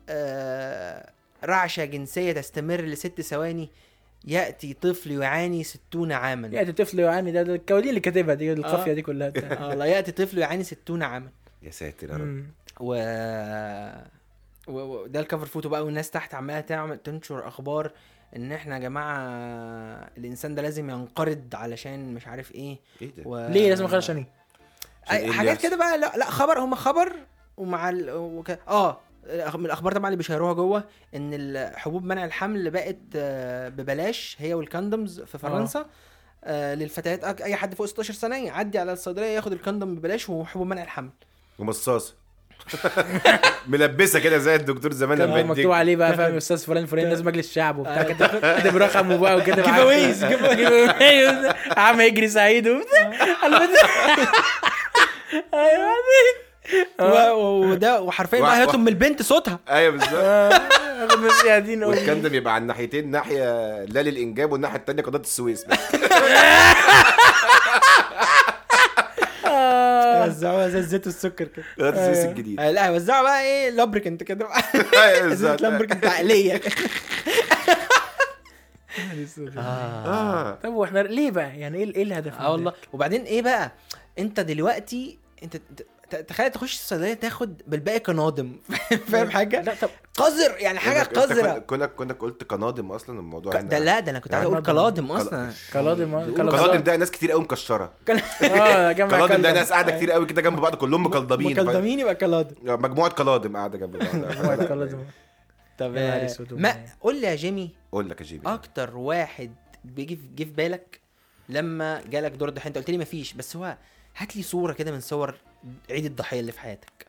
آه، رعشة جنسية تستمر لست ثواني يأتي طفل يعاني ستون عاما. يا طفل يعاني ده ده الكوالين اللي كاتبها دي القافية دي كلها. آه، لا يأتي طفل يعاني ستون عاما. يا ساتر يا رب. مم. و و- وده ال cover photo بقى والناس تحت عمالة تعمل تنشر أخبار إن إحنا يا جماعة الإنسان ده لازم ينقرض علشان مش عارف إيه. إيه ده؟ و... ليه لازم اخش عشان إيه؟ حاجات؟ كده بقى لا, لا خبر هم خبر ومع ال... وك... آه. من الأخبار طبعا اللي بيشيروها جوه إن الحبوب منع الحمل بقت آه، ببلاش هي والكاندومز في فرنسا آه للفتيات أي حد فوق 16 سنة يعدي على الصيدلية ياخد الكاندوم ببلاش وحبوب منع الحمل. ومصاصه ملبسة كده زي الدكتور زمان كان لما مكتوب يديك عليه بقى فاهم أستاذ فلان فلان لازم مجلس الشعب وبتاع آه. كده. كاتب رقمه بقى وكده. Aways, give عم يجري سعيد وبتاع. أيوه. وده وحرفيا بقى من البنت صوتها. أيوه بالظبط. اخد بس يا دين أمي. والكندم يبقى على الناحيتين ناحية لا للإنجاب والناحية التانية قناه السويس بس. وزعوها زي الزيت والسكر كده. ده السويس الجديد آه، لا وزعوا بقى إيه لابريكنت كده أيوة، زيت بالظبط. لابريكنت عقلية. آه. آه. طب وإحنا ليه بقى؟ يعني إيه إيه الهدف آه والله. ده؟ وبعدين إيه بقى؟ أنت دلوقتي أنت تخيل تخش الصيدليه تاخد بالباقي كنادم. فاهم حاجة؟ لا طب قذر يعني حاجة قذرة. كونك كونك قلت قنادم أصلا الموضوع ك- ده لا ده أنا كنت عايز أقول كنادم. كلادم أصلا. كلادم قنادم ده ناس كتير قوي مكشرة. جمع قنادم ده. ناس قاعدة كتير قوي كده جنب بعض كلهم مكلضمين مكلدمين يبقى كلادم مجموعة قنادم قاعدة جنب مجموعة بعض كلادم. طب آه، ما. قول لي يا جيمي. أقول لك يا جيبي أكتر واحد بيجي في جه في بالك لما جالك دور الضحيه أنت قلت لي مفيش بس هو هات لي صورة كده من صور عيد الضحية اللي في حياتك.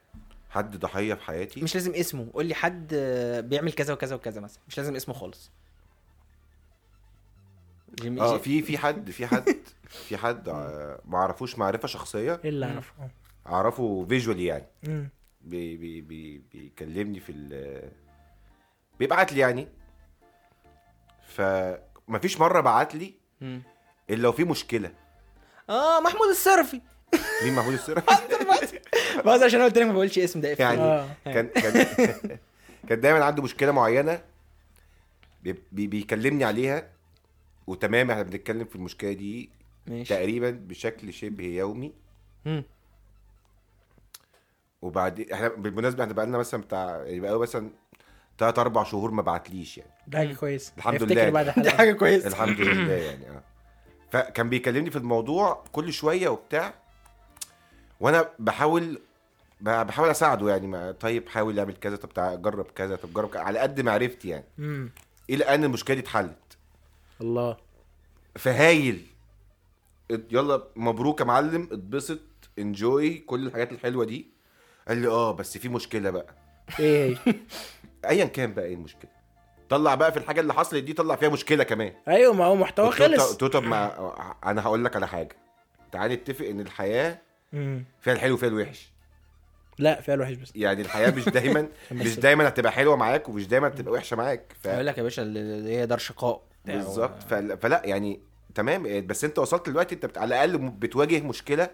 حد ضحية في حياتي؟ مش لازم اسمه. قول لي حد بيعمل كذا وكذا وكذا مثلا. مش لازم اسمه خالص. جيمي آه في في حد في حد في حد آه، ما اعرفوش معرفة شخصية؟ إيه اللي أعرفه؟ أعرفه فيجوالي يعني. بي بي بي بيكلمني في ال بيبعت لي يعني. فمفيش مرة بعت لي. إلا لو في مشكلة. آه محمود الصرفي. مين محمود السرا بس عشان قلت لك ما بقولش اسم ده يعني آه. كان كان كان دايما عنده مشكلة معينة بي بي بيكلمني عليها وتمام إحنا بنتكلم في المشكلة دي ماشي. تقريبا بشكل شبه يومي. مم. وبعد إحنا بالمناسبة إحنا بقالنا مثلا بتاع يعني بقى مثلا ثلاث أربع شهور ما بعتليش يعني. ده حاجة كويسة. الحمد لله. بعد دي حاجة كويسة. الحمد لله يعني آه. فكان بيكلمني في الموضوع كل شوية وبتاع وأنا بحاول بحاول اساعده يعني ما طيب حاول اعمل كذا طب تعال جرب كذا طب جرب كذا على قد معرفتي يعني. مم. إلى أن المشكلة دي اتحلت. الله. فهايل. يلا مبروك يا معلم. اتبسط انجوي كل الحاجات الحلوة دي. قال لي آه بس في مشكلة بقى. إيه؟ ايا كان بقى إيه المشكلة؟ طلع بقى في الحاجة اللي حصلت دي طلع فيها مشكلة كمان. أيوه ما هو محتوى خلص. طب ما أنا هقول لك على حاجة. تعال نتفق إن الحياة مم. فيها الحلو وفيها الوحش. لا فيها الوحش بس. يعني الحياة مش دايما مش دايما هتبقى حلوة معاك ومش دايما هتبقى وحشة معاك. ف... أقول لك يا باشا اللي هي دار شقاء. بالظبط. فلا, فلا يعني تمام. بس انت وصلت دلوقتي انت بت... على الأقل بتواجه مشكلة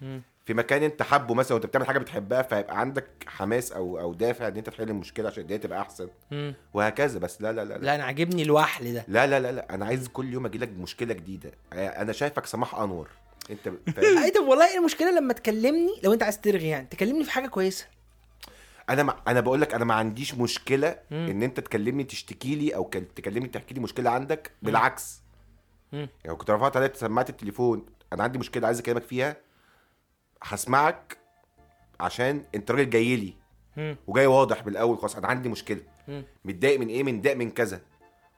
مم. في مكان انت حابه مثلا وانت بتعمل حاجة بتحبها فيبقى عندك حماس أو أو دافع إن انت تحل المشكلة عشان الدنيا تبقى أحسن. مم. وهكذا. بس لا لا لا لا. لا أنا عاجبني الوحل ده. لا لا لا, لا. أنا عايز كل يوم أجي لك بمشكله جديدة. أنا شايفك سماح أنور. انت؟ اي طب والله إيه المشكلة لما تكلمني لو أنت عايز ترغي يعني تكلمني في حاجة كويسة أنا ما أنا بقول لك أنا ما عنديش مشكلة مم. إن أنت تكلمني تشتكي لي أو كل- تكلمني تحكي لي مشكلة عندك بالعكس مم. يعني كنت رفعت عليك سماعه التليفون أنا عندي مشكلة عايز أكلمك فيها هسمعك عشان أنت راجل جاي لي مم. وجاي واضح بالأول خلاص أنا عندي مشكلة. متضايق من إيه متضايق من كذا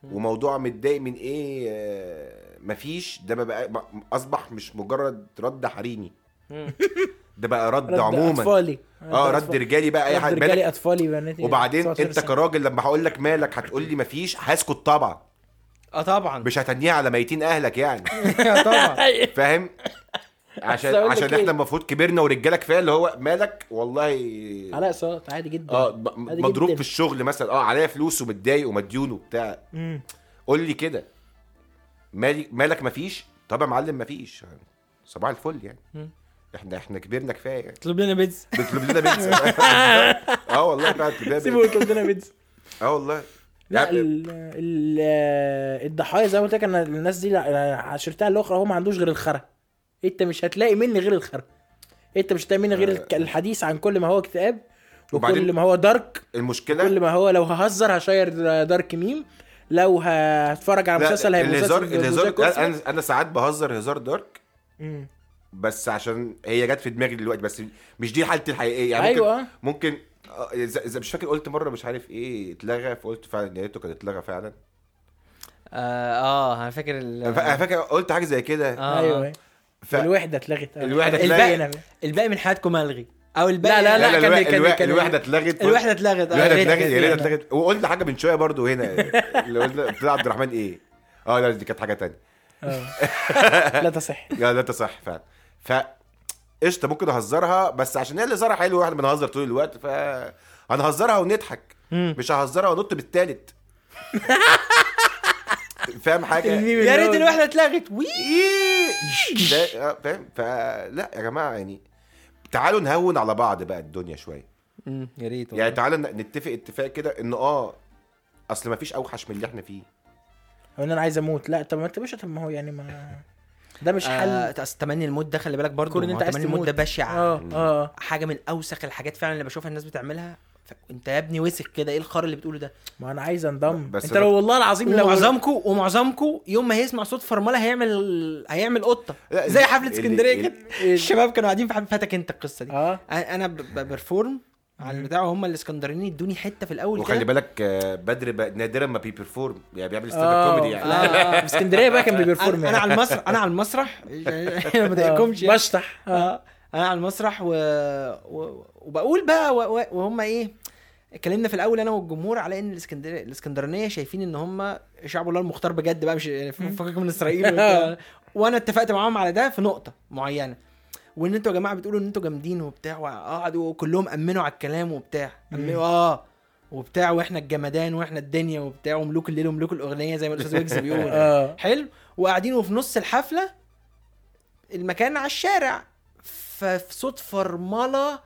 وموضوع متضايق من إيه آه، مفيش. ده بقى بقى- أصبح مش مجرد رد حريمي. ده بقى رد, رد عموما. أطفالي. آه رد رجالي بقى أي رد حاجة. رجالي أطفالي بناتي. وبعدين 19 أنت. كراجل لما هقول لك مالك هتقول لي مفيش هسكت طبعا. آه طبعا. مش هتنيها على ميتين أهلك يعني. آه طبعا. فاهم؟ عشان عشان إيه؟ إحنا المفروض كبرنا ورجاله كفايه اللي هو مالك؟ والله علاء صوت عادي جدا. آه مضروب. في الشغل مثلا. آه عليا فلوس ومتضايق ومديون وبتاع. قول لي كده. مالي مالك مفيش؟ طب يا معلم مفيش. صباح الفل يعني. مم. إحنا إحنا كبرنا كفاية يعني. اطلب لنا بيتزا. بيطلب لنا بيتزا. آه والله فعلا سيبه. يطلب لنا بيتزا. آه والله. لا يعني- ال ال الضحايا زي ما قلت لك أنا الناس دي عشرتها الاخرى هو ما عندوش غير الخرا. انت مش هتلاقي مني غير الخرا انت مش هتلاقي مني غير الك- الحديث عن كل ما هو اكتئاب وكل وبعدين- ما هو دارك المشكلة كل ما هو لو ههزر هشير دارك ميم لو هتفرج على مسلسل هيبقى الهزار مسلسل الهزار. أنا أنا ساعات بهزر هزار دارك مم. بس عشان هي جت في دماغي دلوقتي بس مش دي حالتي الحقيقية يعني أيوه ممكن ممكن آه، اذا إذا مش فاكر قلت مرة مش عارف إيه اتلغى فقلت فعلا يا ريته كان اتلغى فعلا آه آه أنا فاكر أنا فاكر قلت حاجة زي كده آه. أيوه أيوة. ف... الوحدة اتلغت. الوحدة الباقي. الباقي من حياتكم ملغي أو الباقي لا، لا لا كان- الوا- كان- الوحدة اتلغت الوحدة اتلغت. الوحدة اتلغت يا ريت. اتلغت. وقلت حاجة من شوية برضو هنا. اللي قلت عبد الرحمن إيه؟ آه لا دي كانت حاجة تانية. آه. لا تصح. لا لا انت صح فعلا. ف قشطة ممكن أهزرها بس عشان هي اللي زرها حلو وإحنا بنهزر طول الوقت ف هنهزرها ونضحك. مش ههزرها ونط بالتالت فاهم حاجة؟ يا ريت الوحدة اتلغت. وي آه، فاهم؟ فلا يا جماعة يعني تعالوا نهون على بعض بقى الدنيا شوية. يا ريت يعني ن- نتفق اتفاق كده إن آه أصل ما فيش أوحش من اللي إحنا فيه. هو إن أنا عايز أموت. لا طب ما أنت مش طب ما هو يعني ما ده مش حل. آه تمني الموت ده خلي بالك برضه كون أنت عايز تمني الموت ده. بشع. آه آه. حاجة من أوسخ الحاجات فعلا اللي بشوفها الناس بتعملها. انت يا ابني وسخ كده إيه الخر اللي بتقوله ده؟ ما أنا عايز انضم. بس انت لو والله العظيم لو ومعظمكم ومعظمكم يوم ما هيسمع صوت فرملة هيعمل هيعمل قطة. زي حفلة اسكندرية كده. الشباب كانوا قاعدين في حفلة. فاتك انت القصة دي. آه. أنا ب- ب- برفورم على البتاع هم الإسكندرانيين ادوني حتة في الأول وخلي بالك آه، بدر بقى نادرا ما بي perform يعني بيعمل stand آه، كوميدي يعني. لا في اسكندرية بقى كان بي perform أنا, أنا على المسرح أنا على المسرح. ما ضايقكمش يعني. بشطح. آه. آه. أنا على المسرح و... و... وبقول بقى و... و... وهم إيه اتكلمنا في الأول أنا والجمهور على إن الاسكندريه الإسكندرانية شايفين إن هم شعب الله المختار بجد بقى مش يعني فكك من إسرائيل. وأنا اتفقت معاهم على ده في نقطة معينة. وإن أنتوا يا جماعة بتقولوا إن أنتوا جامدين وبتاع وقعدوا كلهم أمنوا على الكلام وبتاع. امنوا آه وبتاع وإحنا الجمدان وإحنا الدنيا وبتاع وملوك الليل وملوك الأغنية زي ما الأستاذ ويجز بيقول. آه. حلو. وقاعدين وفي نص الحفلة المكان على الشارع. ففي صوت فرملة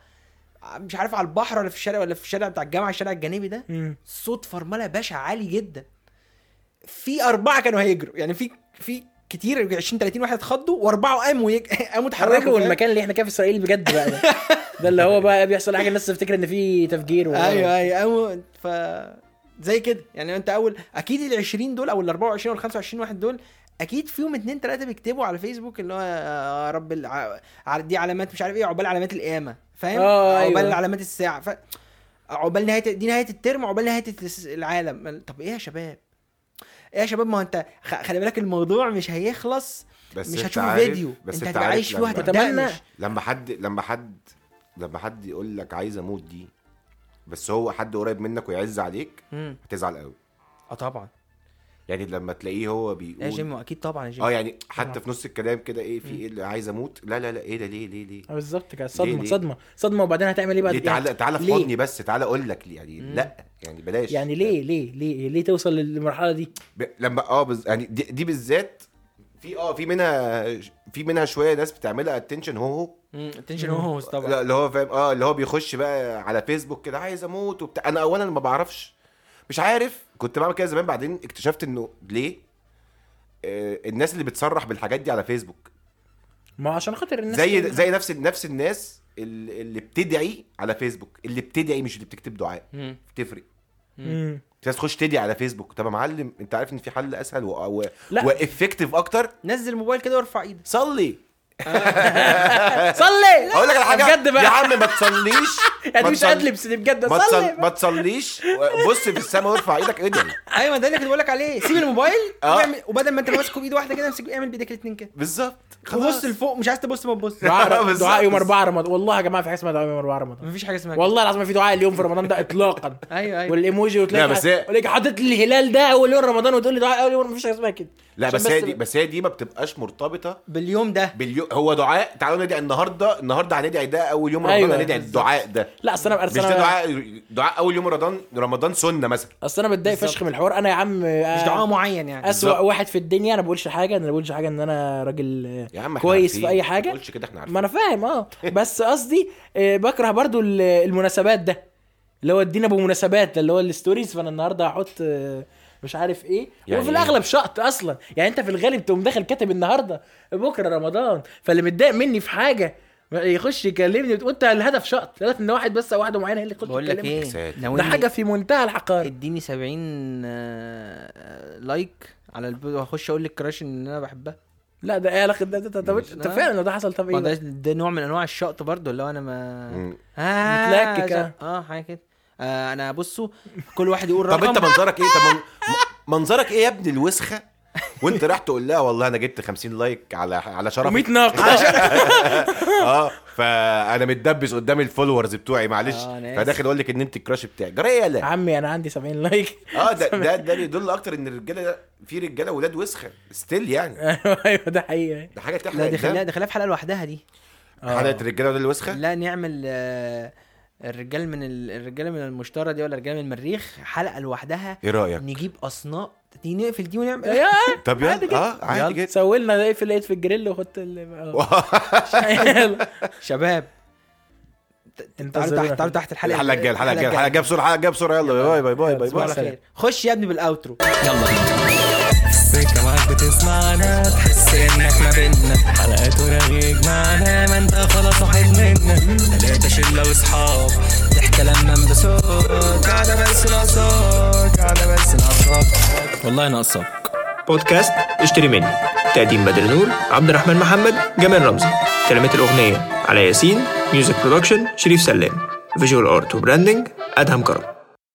مش عارف على البحر ولا في الشارع ولا في الشارع بتاع الجامعة الشارع الجانبي ده. صوت فرملة باشا عالي جدا في أربعة كانوا هيجروا يعني في في كتير 20 30 واحد اتخضوا وأربعة قاموا يج... قاموا اتحركوا حركوا فاهم؟ المكان اللي إحنا كده في إسرائيل بجد بقى ده ده اللي هو بقى بيحصل حاجة الناس تفتكر إن في تفجير و... أيوه أيوه قاموا ف زي كده يعني أنت أول أكيد ال 20 دول أو ال 24 أو ال 25 واحد دول أكيد فيهم اتنين تلاتة بيكتبوا على فيسبوك اللي هو يا رب الع... دي علامات مش عارف إيه عقبال علامات القيامة فاهم؟ آه، عقبال أيوة. علامات الساعة ف... عقبال نهاية دي نهاية الترم عقبال نهاية العالم طب إيه يا شباب؟ إيه يا شباب ما هو أنت خ- خلي بالك الموضوع مش هيخلص بس مش هتشوف عارف- فيديو بس أنت هتبقى عايش فيه. وهتدمش لما حد لما حد لما حد يقول لك عايز أموت دي بس هو حد قريب منك ويعز عليك. هتزعل قوي آه طبعا يعني لما تلاقيه هو يا بيقول جيم أكيد طبعا يا جيم. آه يعني حتى في نص الكلام كده إيه في إيه اللي عايز أموت؟ لا لا لا إيه ده ليه ليه ليه؟ آه، بالظبط كده. ليه- صدمة ليه؟ صدمة صدمة. وبعدين هتعمل إيه بقى؟ ليه؟ تعالى تعالى في؟ حضني بس تعالى أقول لك ليه. يعني لأ يعني بلاش. يعني ليه ليه ليه ليه توصل للمرحلة دي؟ ب... لما آه بز... يعني دي, دي بالذات في آه في منها في منها شوية ناس بتعملها attention whore. ال attention whores طبعا. لا اللي هو فاهم آه اللي هو بيخش بقى على فيسبوك كده عايز أموت وبتاع. أنا اولا ما بعرفش. مش عارف كنت بعمل كده زمان بعدين اكتشفت إنه ليه؟ آه الناس اللي بتصرح بالحاجات دي على فيسبوك. ما هو عشان خاطر الناس زي زي نفس نفس الناس اللي, اللي بتدعي على فيسبوك. اللي بتدعي مش اللي بتكتب دعاء. مم. بتفرق. مم. في ناس تخش تدعي على فيسبوك. طب يا معلم انت عارف إن في حل أسهل و... و... لا. و effective أكتر؟ نزل الموبايل كده وارفع إيدك. صلي. صلي! أقول لك على حاجة. بجد بقى. يا عم ما تصليش. يعني ما مش ادلبس دي بجد ما, صلي. تصل... ما تصليش. بص في السماء وارفع إيدك ادعي أيوه ده اللي كنت بقول لك عليه. سيب الموبايل. واعمل- وبدل ما انت ماسكه بايد واحدة كده امسك اعمل بايدك الاثنين كده. بالظبط. وبص لفوق مش عايز تبص ما تبص. دعاء بالظبط. دعاء يوم 4 رمضان. والله يا جماعة في حاجة اسمها دعاء يوم 4 رمضان. مفيش حاجة اسمها كده. والله العظيم ما في دعاء اليوم في رمضان ده اطلاقا. أيوه أيوه. والإيموجي وتلاقي لا، بس حاطط لي الهلال ده أول يوم رمضان وتقول لي دعاء أول يوم مفيش حاجة اسمها كده. لا بس هي دي بس هي دي ما بتبقاش مرتبطة باليوم ده. باليوم هو دعاء. تعالوا ندعي النهارده. النهارده هندعي ده أول يوم رمضان أيوة، هندعي. الدعاء ده. لا أصل أنا مش اصل ده أنا دعاء دعاء أول يوم رمضان رمضان سنة مثلا. أصل أنا متضايق. فشخ من الحوار. أنا يا عم مش دعاء معين يعني. أسوأ بالظبط. واحد في الدنيا أنا ما بقولش حاجة أنا ما بقولش حاجة إن أنا راجل آه، يا عم إحنا كويس. في أي ما حاجة. تقولش كده إحنا عارفين. ما أنا فاهم آه. بس قصدي آه، بكره برضو ال- المناسبات ده اللي هو ادينا بمناسبات اللي هو ال stories. فأنا النهارده هحط آه، مش عارف إيه يعني وفي إيه؟ الأغلب شقط أصلا يعني أنت في الغالب تقوم داخل كاتب النهارده بكرة رمضان فاللي متضايق مني في حاجة يخش يكلمني وتقول أنت الهدف شقط الهدف إن واحد بس أو واحدة معينة هي اللي تخش بقول لك. إيه. ده حاجة في منتهى الحقاره اديني 70 آه، like على الب... واخش أقول لل crush إن أنا بحبها لا ده إيه علاقة ده طب انت لا. فعلا لو ده حصل طب إيه ده؟ ده نوع من أنواع الشقط برضو اللي هو أنا ما. آه متلكك، ز- آه. آه حاجة كده آه أنا بصوا كل واحد يقول طب رقم. انت منظرك إيه؟ طب من... منظرك إيه يا ابن الوسخة؟ وانت راح تقول لها والله أنا جبت 50 like على على شرفك. و100 ناقه آه فانا متدبس قدام ال followers بتوعي معلش. آه، آسف. فداخل أقول لك ان انت ال crush بتاعي جرى يا لا. عمي أنا عندي 70 like. آه ده ده ده بيدل أكتر ان الرجالة في رجالة ولاد وسخة. still يعني. أيوه ده حقيقي. ده حاجة تحرق لا دي خليها الدم. دي خليها في حلقة لوحدها دي. حلقة الرجاله ولاد الوسخه لا نعمل آه، الرجال من ال- الرجالة من المشترى دي ولا الرجال من المريخ حلقة لوحدها إيه رأيك؟ نجيب اصناف دي نقفل دي ونعمل طب يلا. آه عادي يلا. جدا. سوي لنا إيه في لقيت في الجريل وخدت. شباب تعالوا تحت تعالوا تحت الحلقة. الحلقة الجايه الحلقة الجايه الحلقة الجايه بسرعة الحلقة الجايه بسرعة. يلا باي باي باي باي. خش يا ابني بال outro يلا. بينا معاك بتسمعنا. تحس إنك ما بينا حلقات ورغيك معانا ما أنت خلاص واحد منا تلاتة شلة واصحاب ضحكة لما بصوت قاعدة بس ناقصاك. قاعدة بس ناقصاك. والله ناقصاك. بودكاست اشتري مني. تقديم بدر نور عبد الرحمن محمد جمال رمزي. كلمات الأغنية على ياسين. music production شريف سلام. فيجوال ارت وبراندنج أدهم كرم.